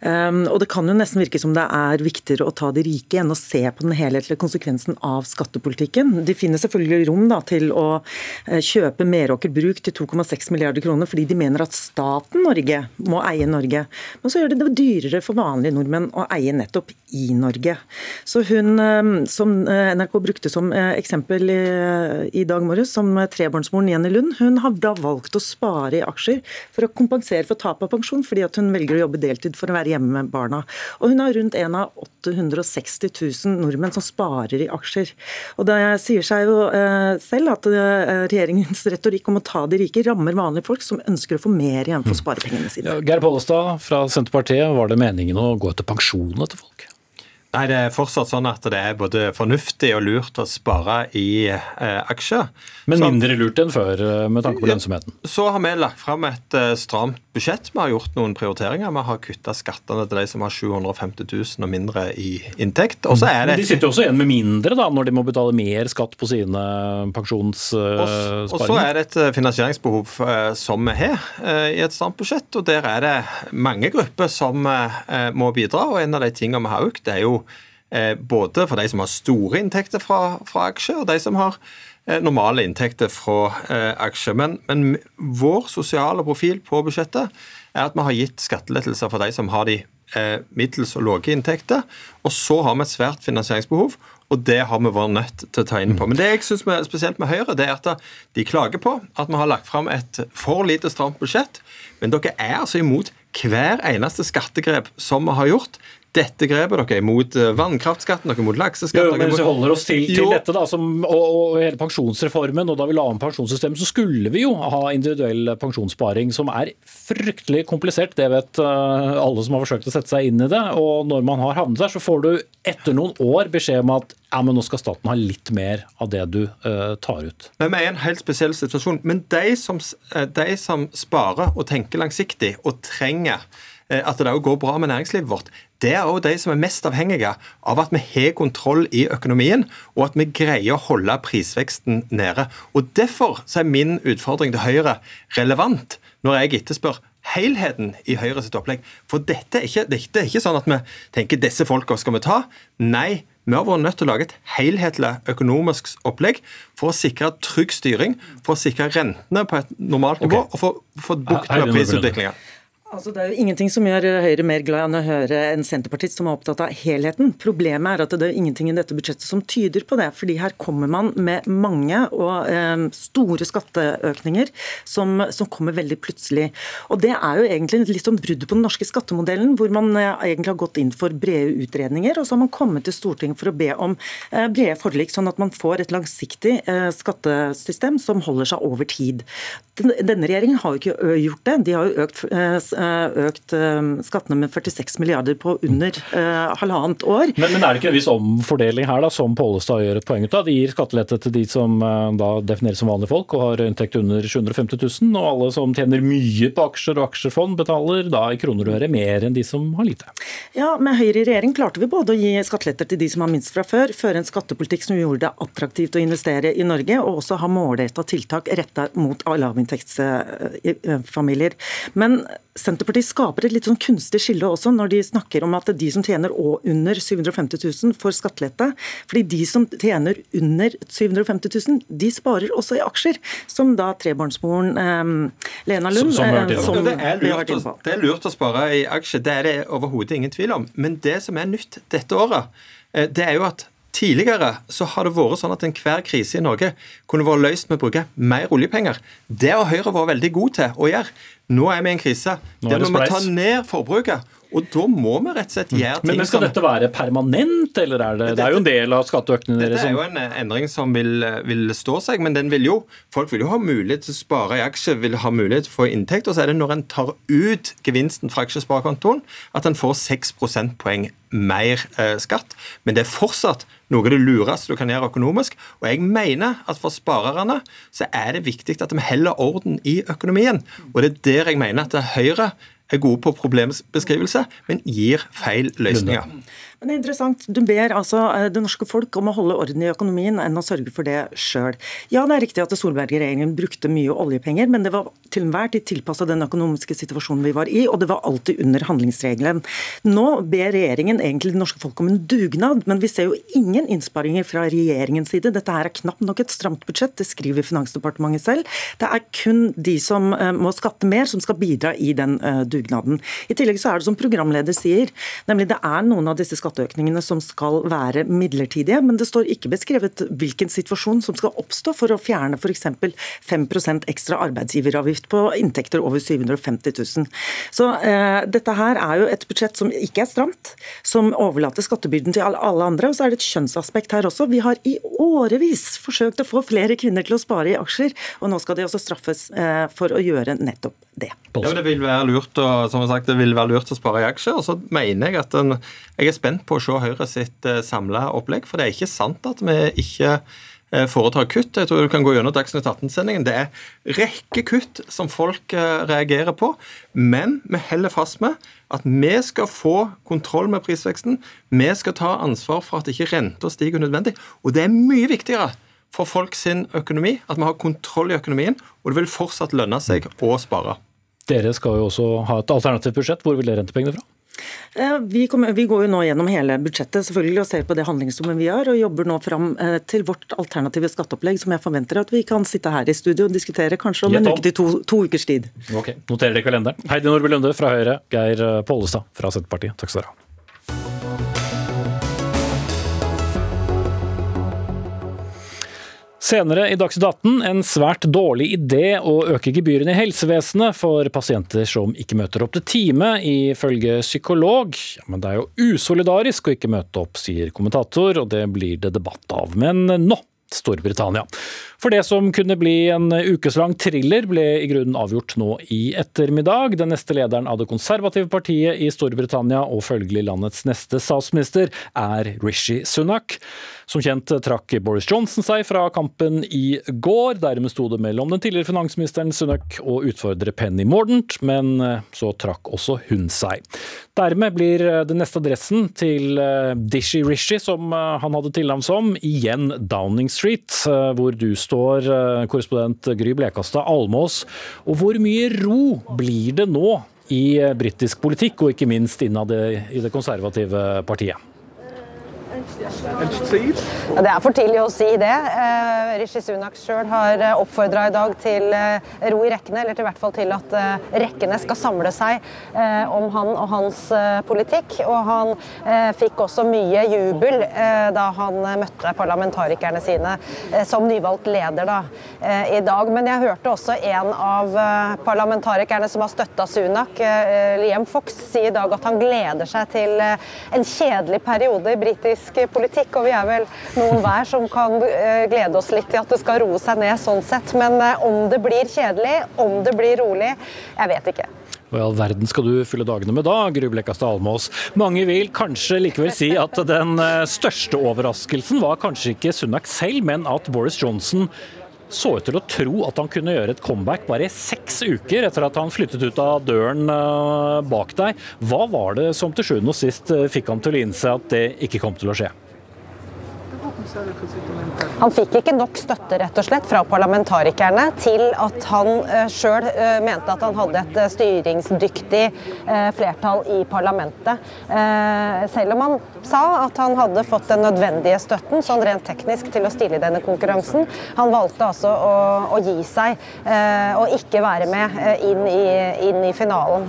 [SPEAKER 6] Um, og Det kan jo nesten virke som det er viktigere å ta de rike enn å se på den helhetlige konsekvensen av skattepolitikken. De finner selvfølgelig rom da, til å uh, kjøpe Meråker Bruk til 2,6 milliarder kroner fordi de mener at staten Norge må eie Norge. Men så gjør det det dyrere for vanlige nordmenn å eie nettopp i Norge. Så hun eh, som eh, NRK brukte som eh, eksempel i dag morges, som trebarnsmoren Jenny Lund, hun har da valgt å spare i aksjer for å kompensere for tap av pensjon, fordi at hun velger å jobbe deltid for å være hjemme med barna. Og hun har rundt en av 860 000 nordmenn som sparer i aksjer. Og det sier seg jo selv at regjeringens retorikk om å ta de rike rammer vanlige folk som ønsker å få mer igjen for sparepengene sine.
[SPEAKER 2] Ja, Geir Pollestad fra Senterpartiet, var det meningen å gå etter pensjonen til folk?
[SPEAKER 10] Nei, Det er fortsatt sånn at det er både fornuftig og lurt å spare i eh, aksjer.
[SPEAKER 2] Men mindre lurt enn før eh, med tanke på lønnsomheten?
[SPEAKER 10] Så har vi lagt fram et eh, stramt budsjett. Vi har gjort noen prioriteringer. Vi har kutta skattene til de som har 750 000 og mindre i inntekt. Og så er det...
[SPEAKER 2] Men de sitter jo også igjen med mindre da, når de må betale mer skatt på sine pensjonssparinger.
[SPEAKER 10] Og så er det et eh, finansieringsbehov eh, som vi har eh, i et stramt budsjett, og der er det mange grupper som må bidra. og En av de tingene vi har økt, er jo både for de som har store inntekter fra, fra aksjer, og de som har normale inntekter fra aksjer. Men, men, vår sosiale profil på budsjettet er at vi har gitt skattelettelser for de som har de middels og lave inntekter. Og så har vi et svært finansieringsbehov, og det har vi vært nødt til å ta inn på. Men det jeg synes er spesielt med Høyre, det er at de klager på at vi har lagt fram et for lite stramt budsjett. Men dere er altså imot hver eneste skattegrep som vi har gjort dette grepet. Dere er imot eh, vannkraftskatten, dere er imot lakseskatt.
[SPEAKER 2] men hvis vi holder oss til, til dette da, som, og, og, hele pensjonsreformen, og da vi la om pensjonssystemet, så skulle vi jo ha individuell pensjonssparing, som er fryktelig komplisert. Det vet uh, alle som har forsøkt å sette seg inn i det. Og når man har havnet der, så får du etter noen år beskjed om at ja, men nå skal staten ha litt mer av det du uh, tar ut.
[SPEAKER 10] Men Vi er i en helt spesiell situasjon. Men de som, de som sparer og tenker langsiktig og trenger at det òg går bra med næringslivet vårt, det er òg de som er mest avhengige av at vi har kontroll i økonomien, og at vi greier å holde prisveksten nede. Og Derfor er min utfordring til Høyre relevant når jeg etterspør helheten i Høyre sitt opplegg. For dette er, ikke, dette er ikke sånn at vi tenker disse folka skal vi ta. Nei, vi har vært nødt til å lage et helhetlig økonomisk opplegg for å sikre trygg styring, for å sikre rentene på et normalt nivå okay. og for å få bukt med prisutviklinga.
[SPEAKER 6] Altså, det er jo ingenting som gjør Høyre mer glad enn å høre en senterpartist som er opptatt av helheten. Problemet er at det er ingenting i dette budsjettet som tyder på det. fordi her kommer man med mange og eh, store skatteøkninger som, som, kommer veldig plutselig. Og Det er jo egentlig litt sånn brudd på den norske skattemodellen, hvor man eh, egentlig har gått inn for brede utredninger, og så har man kommet til Stortinget for å be om eh, brede forlik, sånn at man får et langsiktig eh, skattesystem som holder seg over tid. Denne regjeringen har jo ikke gjort det. De har jo økt Eh, økt eh, skattene med 46 milliarder på under eh, halvannet år.
[SPEAKER 2] Men, men, er det ikke en viss omfordeling her, da, som Pollestad gjør et poeng ut av? De gir skattelette til de som da defineres som vanlige folk og har inntekt under 750 000, og alle som tjener mye på aksjer og aksjefond, betaler da i kroner og øre mer enn de som har lite.
[SPEAKER 6] Ja, med Høyre i regjering klarte vi både å gi skatteletter til de som har minst fra før, føre en skattepolitikk som gjorde det attraktivt å investere i Norge, og også ha målretta tiltak retta mot lavinntektsfamilier. Men Senterpartiet skaper et litt sånn kunstig skille også når de snakker om at de som tjener under 750 000 får skattelette. Fordi de som tjener under 750 000, de sparer også i aksjer. Som da trebarnsmoren eh, Lena Lund som, som,
[SPEAKER 10] eh, som det, er lurt, å, det er lurt å spare i aksjer, det er det overhodet ingen tvil om. Men det som er nytt dette året, eh, det er jo at Tidligere så har det vært sånn at enhver krise i Norge kunne vært løst med å bruke mer oljepenger. Det har Høyre vært veldig god til å gjøre. Nå er vi i en krise der vi må ta ned forbruket. Og da må vi rett og slett gjøre ting
[SPEAKER 2] Men, men Skal dette være permanent, eller er det Det er jo en del av skatteøkningene
[SPEAKER 10] deres? Dette er jo en eh, endring som vil, eh, vil, stå seg, men den vil jo Folk vil jo ha mulighet til å spare i aksjer, vil ha mulighet til å få inntekt. Og så er det når en tar ut gevinsten fra aksjesparekontoen, at en får 6 prosentpoeng mer eh, skatt. Men det er fortsatt noe av det lureste du kan gjøre økonomisk. Og jeg mener at for sparerne så er det viktig at vi holder orden i økonomien. Og det er der jeg mener at Høyre er gode på problembeskrivelse, men gir feil løsninger.
[SPEAKER 6] Men det er interessant. Du ber altså eh, det norske folk om å holde orden i økonomien enn å sørge for det sjøl. Ja, det er riktig at Solberg-regjeringen brukte mye oljepenger, men det var til enhver tid tilpassa den økonomiske situasjonen vi var i, og det var alltid under handlingsregelen. Nå ber regjeringen egentlig det norske folk om en dugnad, men vi ser jo ingen innsparinger fra regjeringens side. Dette her er knapt nok et stramt budsjett, det skriver Finansdepartementet selv. Det er kun de som eh, må skatte mer, som skal bidra i den eh, dugnaden. I tillegg så er det som programleder sier, nemlig det er noen av disse skattene skatteøkningene som skal være midlertidige, men det står ikke beskrevet hvilken situasjon som skal oppstå for å fjerne f.eks. 5% ekstra arbeidsgiveravgift på inntekter over 750 000. Så eh, dette her er jo et budsjett som ikke er stramt, som overlater skattebyrden til alle andre. Og så er det et kjønnsaspekt her også. Vi har i årevis forsøkt å få flere kvinner til å spare i aksjer, og nå skal de også straffes eh, for å gjøre nettopp det.
[SPEAKER 10] Ja, det vil være lurt å, som sagt, det vil være lurt å spare i aksjer. og så mener Jeg at den, jeg er spent på å se Høyre sitt eh, samla opplegg. For det er ikke sant at vi ikke eh, foretar kutt. Jeg tror du kan gå gjennom Dagsnytt 18-sendingen. Det er rekke kutt som folk eh, reagerer på. Men vi holder fast med at vi skal få kontroll med prisveksten. Vi skal ta ansvar for at ikke renta stiger unødvendig. Og det er mye viktigere for folk sin økonomi at vi har kontroll i økonomien, og det vil fortsatt lønne seg å spare.
[SPEAKER 2] Dere skal jo også ha et alternativt budsjett. Hvor vil dere hente pengene fra?
[SPEAKER 6] Vi, kommer, vi, går jo nå gjennom hele budsjettet selvfølgelig og ser på det handlingsrommet vi har, og jobber nå fram eh, til vårt alternative skatteopplegg, som jeg forventer at vi kan sitte her i studio og diskutere kanskje om en uke til to, to ukers tid.
[SPEAKER 2] Ok, Noterer dere kalenderen. Heidi Nordby Lunde fra Høyre, Geir Pollestad fra Senterpartiet. Takk skal dere ha. Senere i Dagsnytt 18 en svært dårlig idé å øke gebyrene i helsevesenet for pasienter som ikke møter opp til time, ifølge psykolog. Ja, men det er jo usolidarisk å ikke møte opp, sier kommentator, og det blir det debatt av. Men nå Storbritannia. For det som kunne bli en ukeslang thriller, ble i grunnen avgjort nå i ettermiddag. Den neste lederen av det konservative partiet i Storbritannia, og følgelig landets neste statsminister, er Rishi Sunak. Som kjent trakk Boris Johnson seg fra kampen i går. Dermed sto det mellom den tidligere finansministeren Sunak og utfordrer Penny Mordent, men så trakk også hun seg. Dermed blir den neste adressen til Dishi Rishi, som han hadde tilnavn som, igjen Downing Street, hvor du står, korrespondent Gry Blekastad Almås. Og hvor mye ro blir det nå i britisk politikk, og ikke minst innad i det konservative partiet?
[SPEAKER 11] Det er for tidlig å si det. Eh, Rishi Sunak sjøl har eh, oppfordra i dag til eh, ro i rekkene, eller til hvert fall til at rekkene skal samle seg om han og hans politikk. Og han fikk også mye jubel da han møtte parlamentarikerne sine som nyvalgt leder da, i dag. Men jeg hørte også en av parlamentarikerne som har støtta Sunak, Liam Fox, si i dag at han gleder seg til en kjedelig periode i britisk politikk, og vi er vel noen hver som kan eh, glede oss litt til at det skal roe seg ned sånn sett. Men eh, om det blir kjedelig, om det blir rolig, jeg vet ikke.
[SPEAKER 2] Hva i all verden skal du fylle dagene med da, Blekastad Almås? Mange vil kanskje likevel si at den eh, største overraskelsen var kanskje ikke Sunak selv, men at Boris Johnson så ut til å tro at han kunne gjøre et comeback bare i seks uker etter at han flyttet ut av døren bak deg. Hva var det som til sjuende og sist fikk ham til å innse at det ikke kom til å skje?
[SPEAKER 11] Han fikk ikke nok støtte rett og slett fra parlamentarikerne til at han uh, sjøl mente at han hadde et styringsdyktig flertall i parlamentet. selv om han sa at han hadde fått den nødvendige støtten sånn rent teknisk til å stille i denne konkurransen. Han valgte altså å, å gi seg og ikke være med inn i, inn i finalen.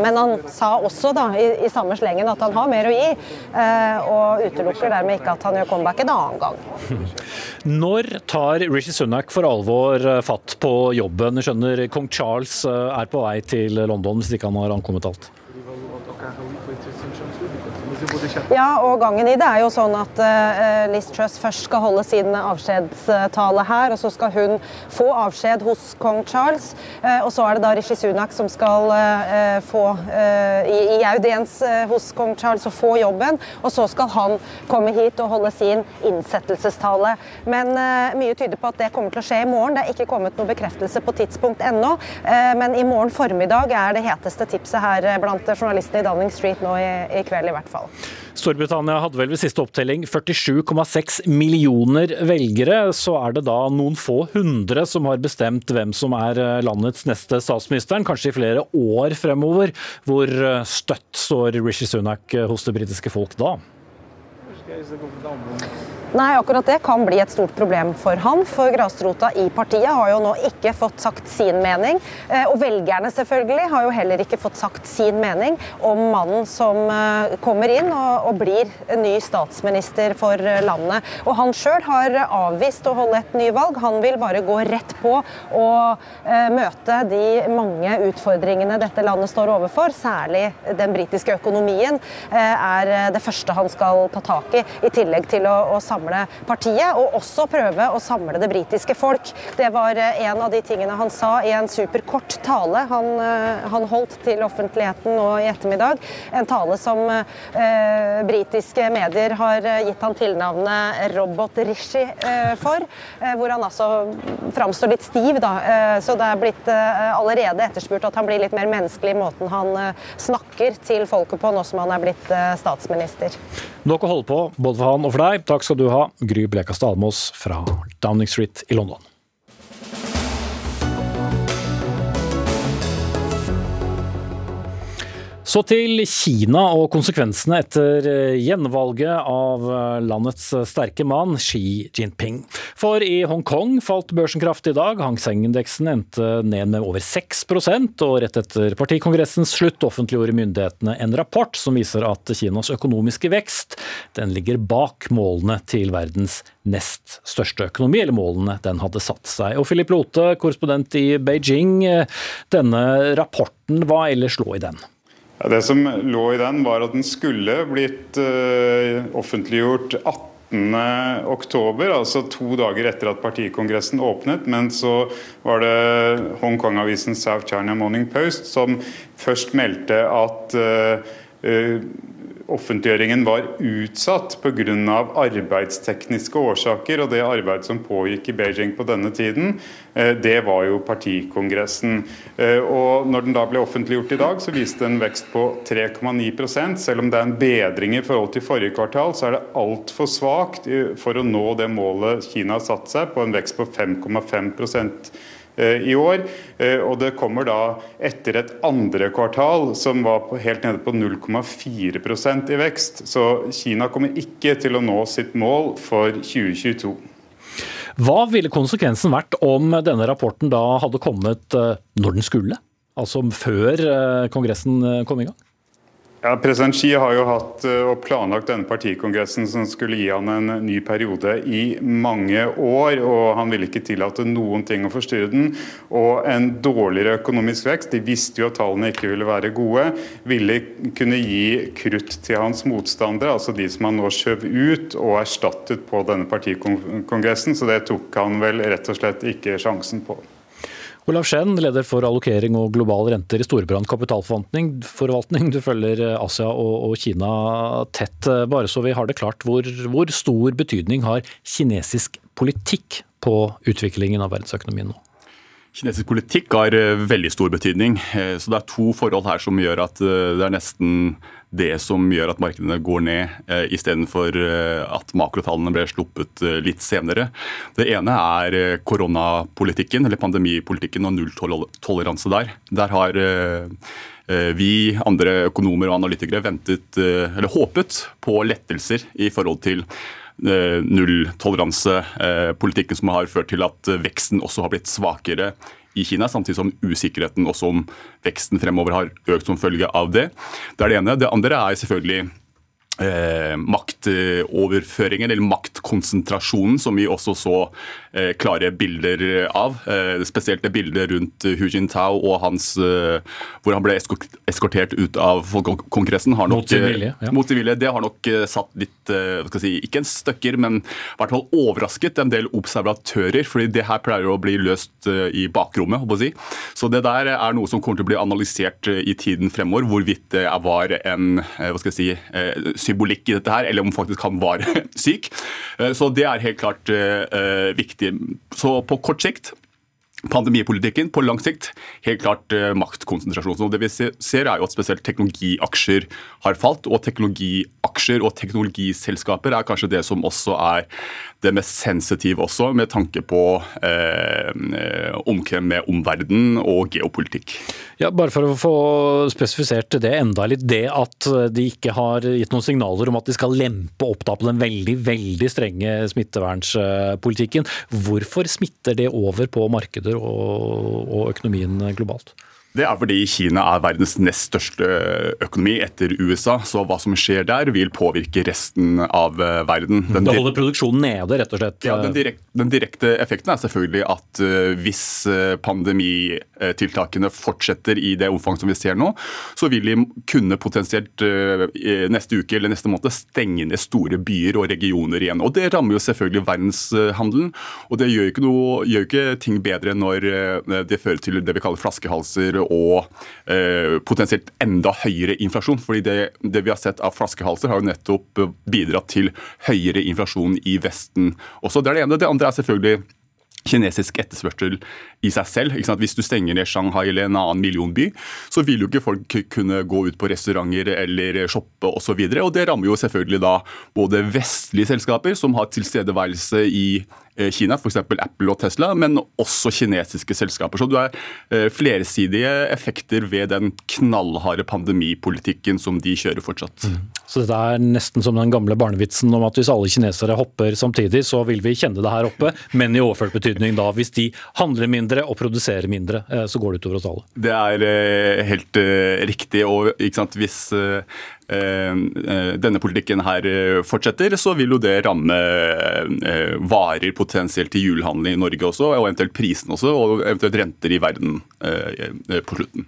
[SPEAKER 11] men han sa også da, i, i, samme slengen at han har mer å gi, og utelukker dermed ikke at han gjør comeback en annen gang. [laughs]
[SPEAKER 2] Når tar Rishi Sunak for alvor eh, fatt på jobben? Skjønner kong Charles eh, er på vei til London, hvis ikke han har ankommet alt?
[SPEAKER 11] Ja, og gangen i det er jo sånn at uh, Liz Truss først skal holde sin avskjedstale her, og så skal hun få avskjed hos kong Charles. Uh, og så er det da Rishi Sunak som skal uh, få i, i, audiens hos kong Charles og få jobben. Og så skal han komme hit og holde sin innsettelsestale. Men mye tyder på at det kommer til å skje i morgen. Det er ikke kommet noen bekreftelse på tidspunkt ennå, men i morgen formiddag er det heteste tipset her blant journalistene i Downing Street nå i, i kveld i hvert fall.
[SPEAKER 2] Storbritannia hadde vel ved siste opptelling 47,6 millioner velgere. Så er det da noen få hundre som har bestemt hvem som er eh, landets neste statsministeren, kanskje i flere år fremover. Hvor eh, støtt står Rishi Sunak eh, hos det britiske folk da?
[SPEAKER 11] Nei, akkurat det kan bli et stort problem for han. For grasrota i partiet har jo nå ikke fått sagt sin mening. Eh, og velgerne selvfølgelig har jo heller ikke fått sagt sin mening om mannen som eh, kommer inn og, og blir ny statsminister for eh, landet. Og han sjøl har avvist å holde et nyvalg. Han vil bare gå rett på og møte de mange utfordringene dette landet står overfor. Særlig den britiske økonomien er det første han skal ta tak i, i tillegg til å, å samle partiet, og også prøve å samle det britiske folk. Det var eh, en av de tingene han sa i en superkort tale han, eh, han holdt til offentligheten nå i ettermiddag. En tale som eh, britiske medier har gitt han tilnavnet Robot-Rishi eh, for. Eh, hvor han altså framstår litt stiv, da. Eh, så det er blitt allerede etterspurt at han blir litt mer menneskelig i måten han snakker til folket på nå som han er blitt statsminister.
[SPEAKER 2] Nok å holde på, både for han og for deg. Takk skal du ha, Gry Blekastad Almås fra Downing Street i London. Så til Kina og konsekvensene etter eh, gjenvalget av eh, landets sterke mann Xi Jinping. For i Hongkong falt børsen kraftig i dag. Hang Seng-indeksen endte ned med over 6 og rett etter partikongressens slutt offentliggjorde myndighetene en rapport som viser at Kinas økonomiske vekst den ligger bak målene til verdens nest største økonomi, eller målene den hadde satt seg. Og Philip Lote, korrespondent i Beijing, eh, denne rapporten, hva ellers lå i den?
[SPEAKER 12] Det som lå i den, var at den skulle blitt uh, offentliggjort 18. oktober, altså to dager etter at partikongressen åpnet. Men så var det Hongkong-avisen South China Morning Post som først meldte at uh, uh, offentliggjøringen var utsatt pga. arbeidstekniske årsaker. Og det arbeidet som pågikk i Beijing på denne tiden, eh, det var jo partikongressen. Eh, og når den da ble offentliggjort i dag, så viste en vekst på 3,9 Selv om det er en bedring i forhold til forrige kvartal, så er det altfor svakt for å nå det målet Kina har satt seg på en vekst på 5,5 Eh, i år. Eh, og det kommer da etter et andre kvartal som var helt nede på 0,4% i vekst. Så Kina kommer ikke til å nå sitt mål for 2022.
[SPEAKER 2] Hva ville konsekvensen vært om denne rapporten da hadde kommet eh, når den skulle? Altså før Kongressen kom i gang?
[SPEAKER 12] Ja, President Xi har jo hatt eh, og planlagt denne partikongressen som skulle gi han en ny periode i mange år. og Han ville ikke tillate noen ting å forstyrre den. Og en dårligere økonomisk vekst, de visste jo at tallene ikke ville være gode, ville kunne gi krutt til hans motstandere, altså de som han nå skjøv ut og erstattet på denne partikongressen. Så det tok han vel rett og slett ikke sjansen på.
[SPEAKER 2] Olav Skjenn, leder for allokering og globale renter i Storebrand kapitalforvaltning. Du følger Asia og, Kina tett. Bare så vi har det klart, hvor, hvor stor betydning har kinesisk politikk på utviklingen av verdensøkonomien nå?
[SPEAKER 13] Kinesisk politikk har eh, veldig stor betydning. Eh, så Det er to forhold her som gjør at eh, det er nesten det som gjør at markedene går ned, istedenfor at makrotallene ble sluppet litt senere. Det ene er koronapolitikken, eller pandemipolitikken og nulltoleranse der. Der har vi, andre økonomer og analytikere, ventet, eller håpet på lettelser i forhold til Eh, nulltoleransepolitikken som har ført til at veksten også har blitt svakere i Kina, samtidig som usikkerheten også om veksten fremover har økt som følge av det. Det er det ene. Det andre er selvfølgelig eh, maktoverføringen, eller maktkonsentrasjonen, som vi også så eh, klare bilder av. Eh, spesielt det bildet rundt Hu Jintao og hans eh, hvor han ble eskortert ut av Folkekongressen.
[SPEAKER 2] Mot sin vilje.
[SPEAKER 13] Ja. Mot vilje. Det har nok eh, satt litt eh, si, Ikke en støkker, men i hvert fall overrasket en del observatører. fordi det her pleier å bli løst eh, i bakrommet. håper jeg å Si. Så det der er noe som kommer til å bli analysert i tiden fremover. Hvorvidt det var en hva skal jeg si, symbolikk i dette her, eller om faktisk han var [laughs] syk. Så det er helt klart viktig. Så på kort sikt pandemipolitikken på lang sikt helt klart eh, maktkonsentrasjon. Så det vi ser er jo at spesielt teknologiaksjer har falt, og teknologiaksjer og teknologiselskaper er kanskje det som også er det mest sensitive også, med tanke på eh, omkrem med omverdenen og geopolitikk.
[SPEAKER 2] Ja, Bare for å få spesifisert det enda litt. Det at de ikke har gitt noen signaler om at de skal lempe opp da på den veldig veldig strenge smittevernspolitikken. Hvorfor smitter det over på markeder og, og økonomien globalt?
[SPEAKER 13] Det er fordi Kina er verdens nest største økonomi etter USA. Så hva som skjer der, vil påvirke resten av eh, verden.
[SPEAKER 2] Den det holder produksjonen nede, rett og slett?
[SPEAKER 13] Ja, den, direkte, den, direkte effekten er selvfølgelig at uh, hvis eh, pandemitiltakene fortsetter i det omfang som vi ser nå, så vil de kunne potensielt neste uke eller neste måned stenge ned store byer og regioner igjen. Og Det rammer jo selvfølgelig verdenshandelen. Og det gjør ikke, noe, gjør ikke ting bedre når det fører til det vi kaller flaskehalser og eh, potensielt enda høyere inflasjon. fordi det, det, vi har sett av flaskehalser, har jo nettopp bidratt til høyere inflasjon i Vesten også. Det er det ene. Det andre er selvfølgelig kinesisk etterspørsel i seg selv. Hvis du stenger ned Shanghai eller en annen millionby, så vil jo ikke folk kunne gå ut på restauranter eller shoppe osv. Og, så og det rammer jo selvfølgelig da både vestlige selskaper som har tilstedeværelse i Eh, Kina, f.eks. Apple og Tesla, men også kinesiske selskaper. Så du er eh, flersidige effekter ved den knallharde pandemipolitikken som de kjører fortsatt. Mm.
[SPEAKER 2] Så dette er nesten som den gamle barnevitsen om at hvis alle kinesere hopper samtidig, så vil vi kjenne det her oppe, [laughs] men i overført betydning da. Hvis de handler mindre og produserer mindre, eh, så går det utover oss alle.
[SPEAKER 13] Det er helt riktig. og Hvis Eh, eh, denne politikken her eh, fortsetter, så vil jo det ramme varer potensielt til julehandel i Norge også, og eventuelt prisen også, og eventuelt renter i verden på slutten.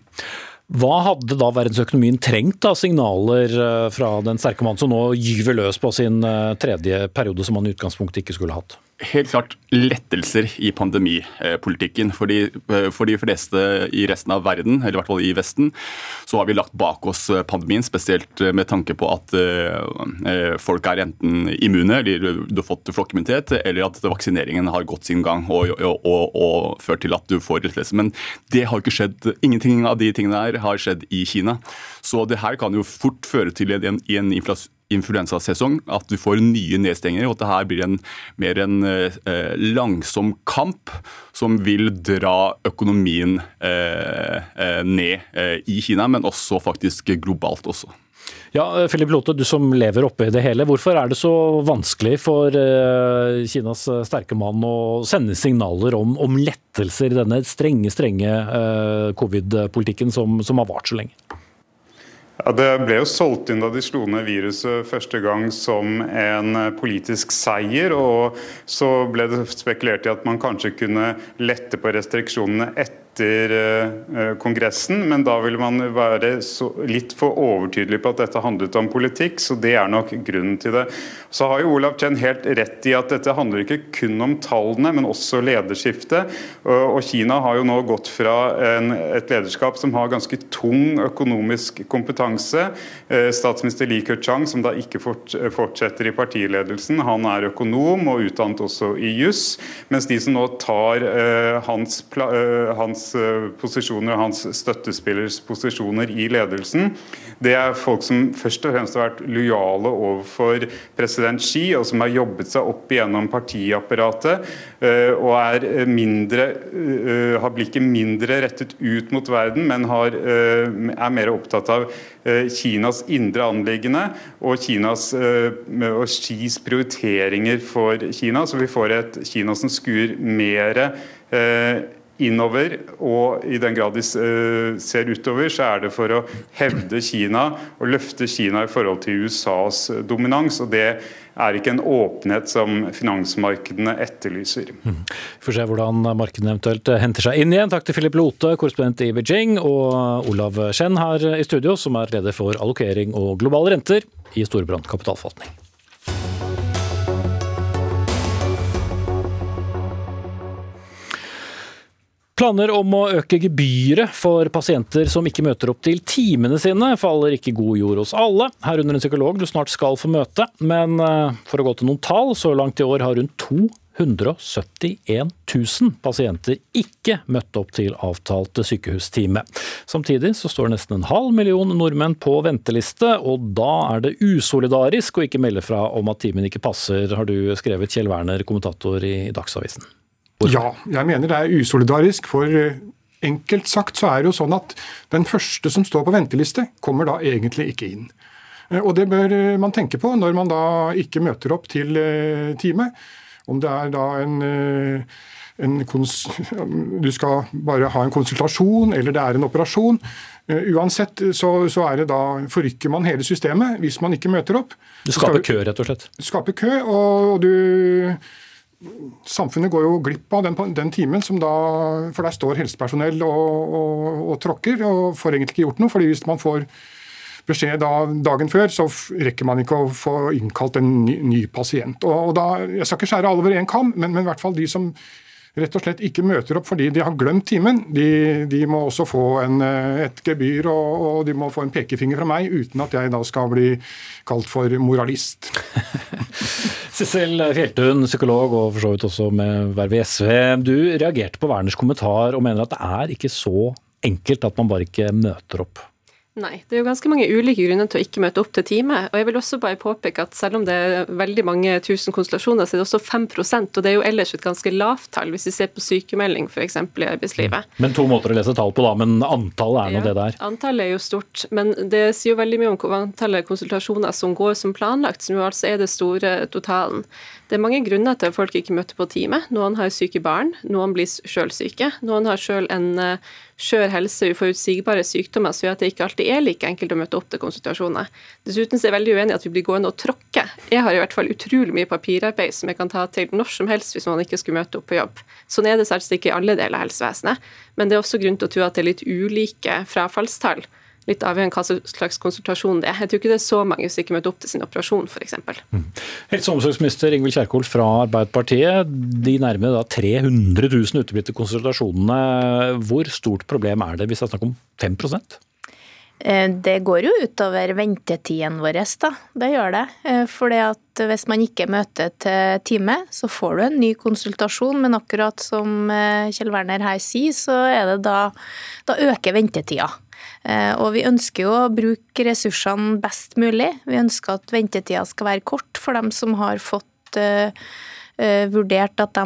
[SPEAKER 2] Hva hadde da verdensøkonomien trengt av signaler fra den sterke mannen som nå gyver løs på sin tredje periode, som han i utgangspunktet ikke skulle hatt?
[SPEAKER 13] Helt klart lettelser i pandemipolitikken. Fordi, eh, for de fleste i resten av verden, eller i hvert fall i Vesten, så har vi lagt bak oss eh, pandemien. Spesielt eh, med tanke på at folk er enten immune, eller du har fått flokkimmunitet, eller at vaksineringen har gått sin gang og, og, og, og ført til at du får lettelse. Men det har ikke skjedd. Ingenting av de tingene her har skjedd i Kina. Så det her kan jo fort føre til en, en inflasjon influensasesong, at du får nye nedstengninger. og at det her blir en, mer en eh, langsom kamp som vil dra økonomien eh, eh ned eh, i Kina, men også faktisk globalt også.
[SPEAKER 2] Ja, Philip Lote, du som lever oppe i det hele. Hvorfor er det så vanskelig for eh, Kinas sterke mann å sende signaler om, om lettelser i denne strenge, strenge covid-politikken som, som har vart så lenge?
[SPEAKER 12] Ja, Det ble jo solgt inn da de slo ned viruset første gang som en politisk seier. og Så ble det spekulert i at man kanskje kunne lette på restriksjonene etter etter eh, Kongressen, men da ville man være litt for overtydelig på at dette handlet om politikk, så det er nok grunnen til det. Så har jo Olav Chen helt rett i at dette handler ikke kun om tallene, men også lederskiftet. Og Kina har jo nå gått fra en, et lederskap som har ganske tung økonomisk kompetanse. Eh, statsminister Li Keqiang, som da ikke fortsetter i partiledelsen, han er økonom og utdannet også i juss, mens de som nå tar uh, hans, uh, hans Eh, posisjoner og hans støttespillers posisjoner i ledelsen, det er folk som først og fremst har vært lojale overfor president Xi, og som har jobbet seg opp igjennom partiapparatet eh, og er mindre, eh, har blikket mindre rettet ut mot verden, men har, er mer opptatt av Kinas indre anliggende og, Kinas, og Xis prioriteringer for Kina. Så vi får et Kina som skuer mer innover, og i den grad de eh, ser utover, så er det for å hevde Kina og løfte Kina i forhold til USAs dominans. og det er ikke en åpenhet som finansmarkedene etterlyser.
[SPEAKER 2] Mm. Vi får se hvordan markedene eventuelt henter seg inn igjen. Takk til Philip Lote, korrespondent i Beijing, og Olav Chen her i studio, som er leder for allokering og globale renter i Storebrand kapitalforvaltning. Planer om å øke gebyret for pasienter som ikke møter opp til timene sine, faller ikke god jord hos alle, herunder en psykolog du snart skal få møte. Men eh, for å gå til noen tall, så langt i år har rundt 271 000 pasienter ikke møtt opp til avtalte sykehustime. Samtidig så står nesten en halv million nordmenn på venteliste, og da er det usolidarisk å ikke melde fra om at timen ikke passer, har du skrevet Kjell Werner, kommentator i Dagsavisen.
[SPEAKER 14] Hvorfor? Ja, jeg mener det er usolidarisk. for eh, Enkelt sagt så er det jo sånn at den første som står på venteliste, kommer da egentlig ikke inn. Eh, og Det bør eh, man tenke på når man da ikke møter opp til time. Om det er da en, en [laughs] Du skal bare ha en konsultasjon eller det er en operasjon. Uansett så, så er det da forrykker man hele systemet hvis man ikke møter opp.
[SPEAKER 2] Du skaper kø, rett og slett?
[SPEAKER 14] Du skaper kø, og, og du Samfunnet går jo glipp av den, den, timen, da, for der står helsepersonell og, og, og, tråkker og får egentlig ikke gjort noe. fordi hvis man får beskjed da, dagen før, så rekker man ikke å få innkalt en ny, ny pasient. Og, og da, Jeg skal ikke skjære alle over én kam, men, men, i hvert fall de som rett og slett ikke møter opp fordi de har glemt timen, de, de må også få en, eh, et gebyr og, og, de må få en pekefinger fra meg, uten at jeg da skal bli kalt for moralist. [laughs]
[SPEAKER 2] Sissel Fjeltun, psykolog og for så vidt også med verv i SV. Du reagerte på Werners kommentar og mener at det er ikke så enkelt at man bare ikke møter opp.
[SPEAKER 15] Nei, det er jo ganske mange ulike grunner til å ikke møte opp til time. Og jeg vil også bare påpeke at selv om det er veldig mange tusen konstellasjoner, så er det også 5 og det er jo ellers et ganske lavt tall hvis vi ser på sykemelding f.eks. i arbeidslivet.
[SPEAKER 2] Men to måter å lese tall på, da. Men antallet er nå ja, det der.
[SPEAKER 15] Antallet er jo stort. Men det sier jo veldig mye om antallet konsultasjoner som går som planlagt, som jo altså er det store totalen. Det er mange grunner til at folk ikke møter på time. Noen har syke barn, noen blir sjøl syke. Noen har sjøl en uh, skjør helse, uforutsigbare sykdommer, som gjør at det ikke alltid er like enkelt å møte opp til konsultasjoner. Dessuten er jeg veldig uenig i at vi blir gående og tråkke. Jeg har i hvert fall utrolig mye papirarbeid som jeg kan ta til når som helst hvis man ikke skulle møte opp på jobb. Sånn er det selvsagt ikke i alle deler av helsevesenet, men det er også grunn til å tro at det er litt ulike frafallstall litt avhengig av hva slags konsultasjon det er. Jeg tror ikke det er så mange som ikke møter opp til sin operasjon, f.eks. Mm.
[SPEAKER 2] Helse- og omsorgsminister Ingvild Kjerkol fra Arbeiderpartiet. De nærmer da 300 000 uteblitte konsultasjonene. Hvor stort problem er det hvis det er snakk om 5
[SPEAKER 16] eh, det går jo utover ventetiden vår, da. Det gjør det. For fordi at hvis man ikke møter til time, så får du en ny konsultasjon. Men akkurat som eh, Kjell Werner her sier, så er det da Da øker ventetida. Eh, og vi ønsker jo å bruke ressursene best mulig. Vi ønsker at ventetida skal være kort for dem som har fått eh, vurdert at de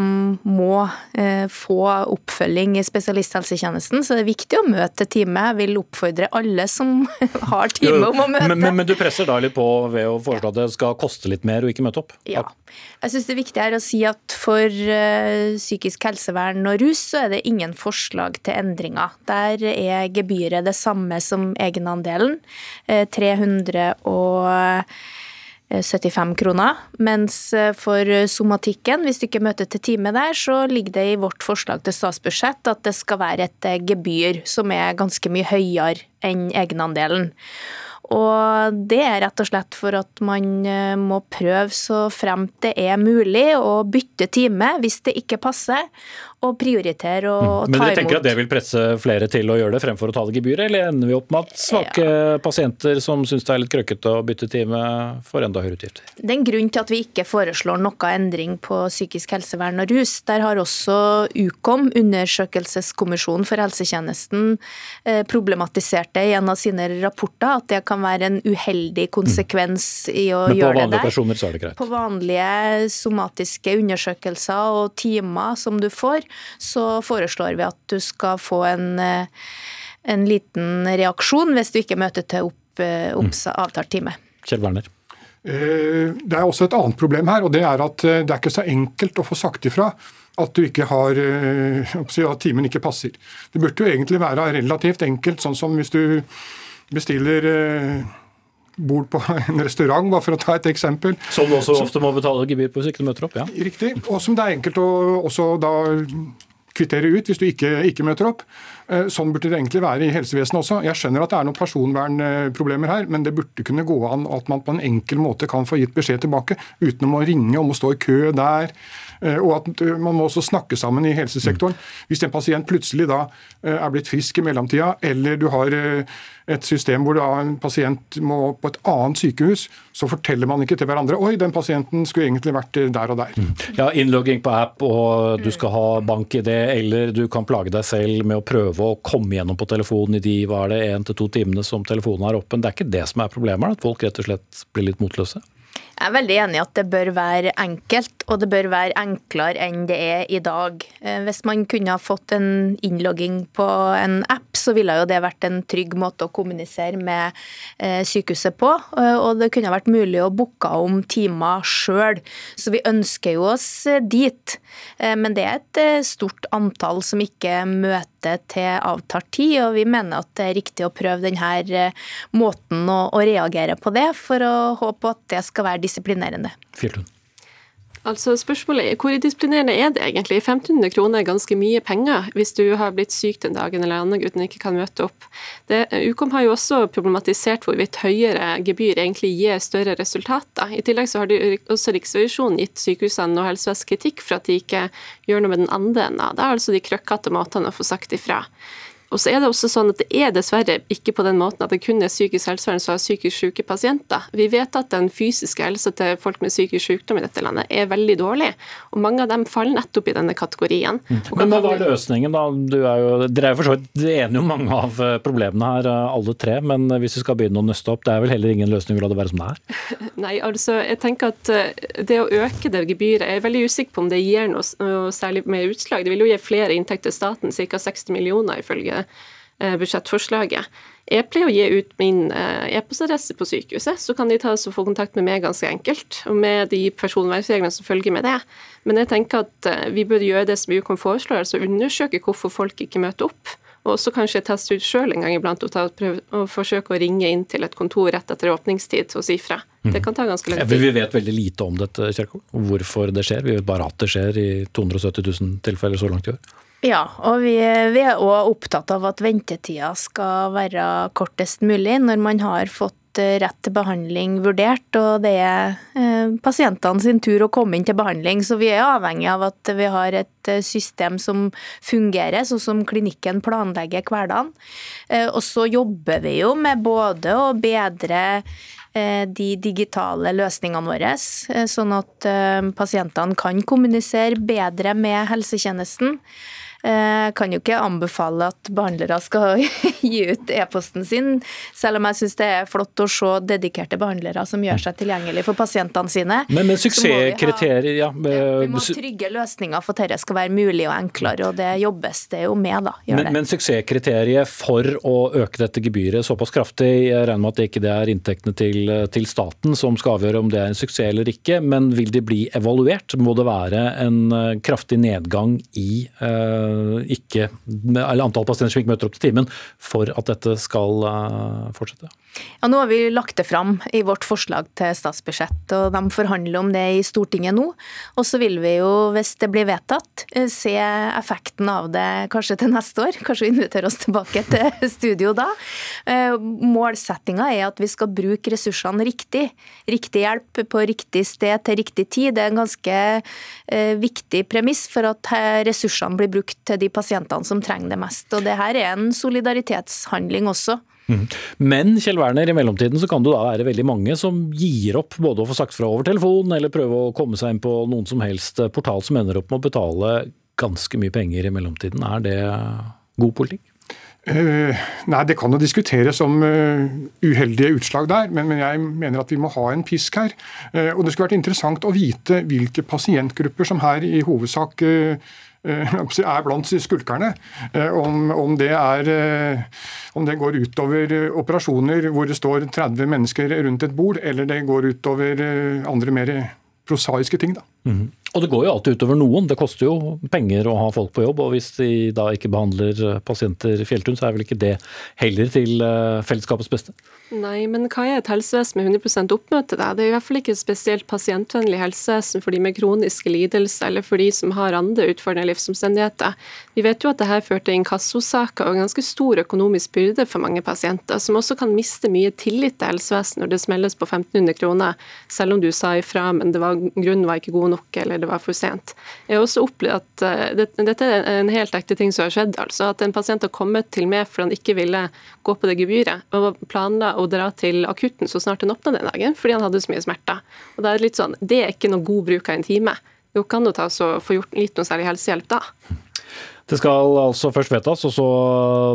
[SPEAKER 16] må eh, få oppfølging i spesialisthelsetjenesten, så det er viktig å møte time. Jeg vil oppfordre alle som [laughs] har time om å møte.
[SPEAKER 2] Men, men, men, du presser da litt på ved å foreslå at det skal koste litt mer å ikke møte opp?
[SPEAKER 16] Ja. Jeg syns det er viktig å si at for uh, psykisk helsevern og rus så er det ingen forslag til endringer. Der er gebyret det samme som egenandelen. Uh, 300 og 75 kroner. Mens eh, for somatikken, hvis du ikke møter til time der, så ligger det i vårt forslag til statsbudsjett at det skal være et eh, gebyr som er ganske mye høyere enn egenandelen. Og det er rett og slett for at man eh, må prøve så fremt det er mulig å bytte time hvis det ikke passer, og prioritere og mm. ta imot.
[SPEAKER 2] Men dere tenker at det vil presse flere til å gjøre det fremfor å ta det gebyret, eller ender vi opp med at svake ja. pasienter som syns det er litt krøkkete å bytte time, får enda høyere utgifter?
[SPEAKER 16] Det er en grunn til at vi ikke foreslår noe endring på psykisk helsevern og rus. Der har også Ukom, undersøkelseskommisjonen for helsetjenesten, eh, problematisert det i en av sine rapporter, at det kan være en uheldig konsekvens i å gjøre det der. Men på
[SPEAKER 2] vanlige personer så er det greit?
[SPEAKER 16] På vanlige somatiske undersøkelser og timer som du får, så foreslår vi at du skal få en, eh, en liten reaksjon hvis du ikke møter til opp, eh, opp mm. avtalt time.
[SPEAKER 2] Kjell Werner.
[SPEAKER 14] Eh, det er også et annet problem her, og det er at det er ikke så enkelt å få sagt ifra at du ikke har, at timen ikke passer. Det burde jo egentlig være relativt enkelt, sånn som hvis du bestiller bord på en restaurant, bare for å ta et eksempel.
[SPEAKER 2] Som du også så, ofte må betale gebyr på hvis ikke du møter opp? ja.
[SPEAKER 14] Riktig. Og som det er enkelt å også da kvittere ut hvis du ikke, ikke møter opp. Sånn burde det egentlig være i helsevesenet også. Jeg skjønner at det er noen personvernproblemer her, men det burde kunne gå an at man på en enkel måte kan få gitt beskjed tilbake uten å ringe om å stå i kø der. Eh, og at eh, man må også snakke sammen i helsesektoren. Hvis en pasient plutselig da eh, er blitt frisk i mellomtida, eller du har et system hvor en pasient må på et annet sykehus, så forteller man ikke til hverandre oi, den pasienten skulle egentlig vært der og der. Mm.
[SPEAKER 2] Ja, Innlogging på app, og du skal ha bank-ID, eller du kan plage deg selv med å prøve å komme gjennom på telefonen i de hva er det, én til to timene som telefonen er åpen. Det er ikke det som er problemet, at folk rett og slett blir litt motløse?
[SPEAKER 16] Jeg er veldig enig i at det bør være enkelt, og det bør være enklere enn det er i dag. Eh, hvis man kunne ha fått en innlogging på en app, så ville jo det vært en trygg måte å kommunisere med eh, sykehuset på. Eh, og det kunne vært mulig å booke om timer sjøl. Så vi ønsker jo oss dit. Men det er et stort antall som ikke møter til avtalt tid, og vi mener at det er riktig å prøve denne måten å reagere på det, for å håpe at det skal være disiplinerende.
[SPEAKER 2] Fjeltun.
[SPEAKER 15] Altså Spørsmålet er hvor disiplinerende er det egentlig? 1500 kroner er ganske mye penger hvis du har blitt syk den dagen eller annen gutten ikke kan møte opp. Det, Ukom har jo også problematisert hvorvidt høyere gebyr egentlig gir større resultater. I tillegg så har de, også Riksrevisjonen gitt sykehusene og helsevesenet kritikk for at de ikke gjør noe med den andre enden. Det er altså de krøkkete måtene å få sagt ifra. Og så er det også sånn at det er dessverre ikke på den måten at det kun er psykisk helsevern som har psykisk syke pasienter. Vi vet at den fysiske helsa til folk med psykisk sykdom i dette landet er veldig dårlig, og mange av dem faller nettopp i denne kategorien.
[SPEAKER 2] Mm. Men hva er løsningen, da? Er jo, dere er jo for så vidt enige om mange av eh, problemene her, eh, alle tre, men hvis vi skal begynne å nøste opp, det er vel heller ingen løsning å la det være som det er? [laughs]
[SPEAKER 15] Nei, altså jeg tenker at eh, det å øke det gebyret, jeg er veldig usikker på om det gir noe, noe særlig mer utslag. Det vil jo gi flere inntekter til staten, ca. 60 millioner ifølge Eh, budsjettforslaget. Jeg pleier å gi ut min eh, e-postadresse på sykehuset, så kan de ta oss og få kontakt med meg ganske enkelt, og med de personvernreglene som følger med det. Men jeg tenker at eh, vi burde gjøre det som UKOM foreslår, altså undersøke hvorfor folk ikke møter opp. Og også kanskje teste ut sjøl en gang iblant og, ta, prøve, og, forsøke å ringe inn til et kontor rett etter åpningstid og si fra. Det mm. kan ta ganske lang tid.
[SPEAKER 2] Vi vet veldig lite om dette, Kjerkol, hvorfor det skjer. Vi vet bare at det skjer i 270 000 tilfeller så langt i år.
[SPEAKER 16] Ja, og vi, vi er òg opptatt av at ventetida skal være kortest mulig når man har fått eh, rett til behandling vurdert, og det er eh, pasientene sin tur å komme inn til behandling. Så vi er avhengig av at vi har et eh, system som fungerer, sånn som klinikken planlegger hverdagen. Eh, og så jobber vi jo med både å bedre eh, de digitale løsningene våre, sånn at pasientene kan kommunisere bedre med helsetjenesten. Jeg eh, kan jo ikke anbefale at behandlere skal [laughs] gi ut e-posten sin, selv om jeg syns det er flott å se dedikerte behandlere som gjør seg tilgjengelig for pasientene sine.
[SPEAKER 2] Men med suksesskriterier, ja.
[SPEAKER 16] Vi må trygge løsninger for at dette skal være mulig og enklere, og det jobbes det jo med, da.
[SPEAKER 2] Men, men, suksesskriteriet for å øke dette gebyret såpass kraftig, jeg regner med at det ikke er inntektene til, til staten som skal avgjøre om det er en suksess eller ikke, men vil de bli evaluert? Må det være en eh, kraftig nedgang i uh, ikke, eller antall pasienter som ikke møter opp til timen, for at dette skal eh, fortsette?
[SPEAKER 16] Ja, Nå har vi lagt det fram i vårt forslag til statsbudsjett, og de forhandler om det i Stortinget nå. Og så vil vi jo, hvis det blir vedtatt, eh, se effekten av det kanskje til neste år. Kanskje vi inviterer oss tilbake til [laughs] studio da. Målsettinga er at vi skal bruke ressursene riktig. Riktig hjelp på riktig sted til riktig tid. Det er en ganske viktig premiss for at ressursene blir brukt til de pasientene som trenger det mest. Og det her er en solidaritetshandling også.
[SPEAKER 2] Men Kjell Werner, i mellomtiden så kan det da være veldig mange som gir opp både å få sagt fra over telefon, eller prøve å komme seg inn på noen som helst portal som ender opp med å betale ganske mye penger i mellomtiden. Er det god politikk?
[SPEAKER 14] Uh, nei, Det kan jo diskuteres om uh, uheldige utslag der, men, jeg mener at vi må ha en pisk her. Uh, og Det skulle vært interessant å vite hvilke pasientgrupper som her i hovedsak Eh, er blant skulkerne. Eh, om, det er, eh, om, det går utover operasjoner hvor det står 30 mennesker rundt et bord, eller det går utover andre mer prosaiske ting. da.
[SPEAKER 2] Mm. Og det går jo alltid utover noen. Det koster jo penger å ha folk på jobb. Og hvis de da ikke behandler pasienter i Fjelltun, så er vel ikke det heller til eh, fellesskapets beste?
[SPEAKER 15] Nei, men hva er et helsevesen med 100% oppmøte? Da? Det er i hvert fall ikke et spesielt pasientvennlig helsevesen for de med kroniske lidelser eller for de som har andre utfordrende livsomstendigheter. Vi vet jo at dette førte inkassosaker og ganske stor økonomisk byrde for mange pasienter, som også kan miste mye tillit til helsevesenet når det smelles på 1500 kroner, selv om du sa ifra, men var, grunnen var ikke god nok eller det var for sent. Jeg har også opplevd at uh, det, dette er en helt ekte ting som har skjedd, altså at en pasient har kommet til meg fordi han ikke ville gå på det gebyret, og planla å dra til akutten så snart han åpna den dagen, fordi han hadde så mye smerter. Og Det er litt sånn, det er ikke noe god bruk av en time. Du kan jo ta så få gjort litt noe særlig helsehjelp da.
[SPEAKER 2] Det skal altså først vedtas, og så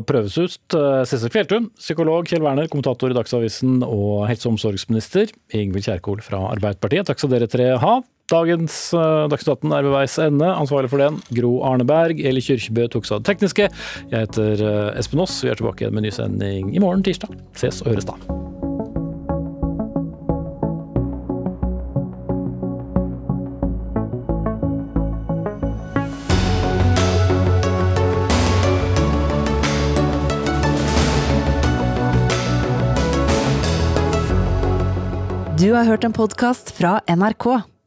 [SPEAKER 2] prøves ut. Sissel Fjeltun, psykolog, Kjell Werner, kommentator i Dagsavisen og helse- og omsorgsminister Ingvild Kjerkol fra Arbeiderpartiet. Takk skal dere tre ha. Dagens uh, Dagsnytt 18 er ved veis ende. Ansvarlig for den, Gro Arneberg. Eli Kyrkjebø tok seg av det tekniske. Jeg heter uh, Espen Aas. Vi er tilbake igjen med ny sending i morgen tirsdag. Ses og høres da.
[SPEAKER 1] Du har hørt en podkast fra NRK.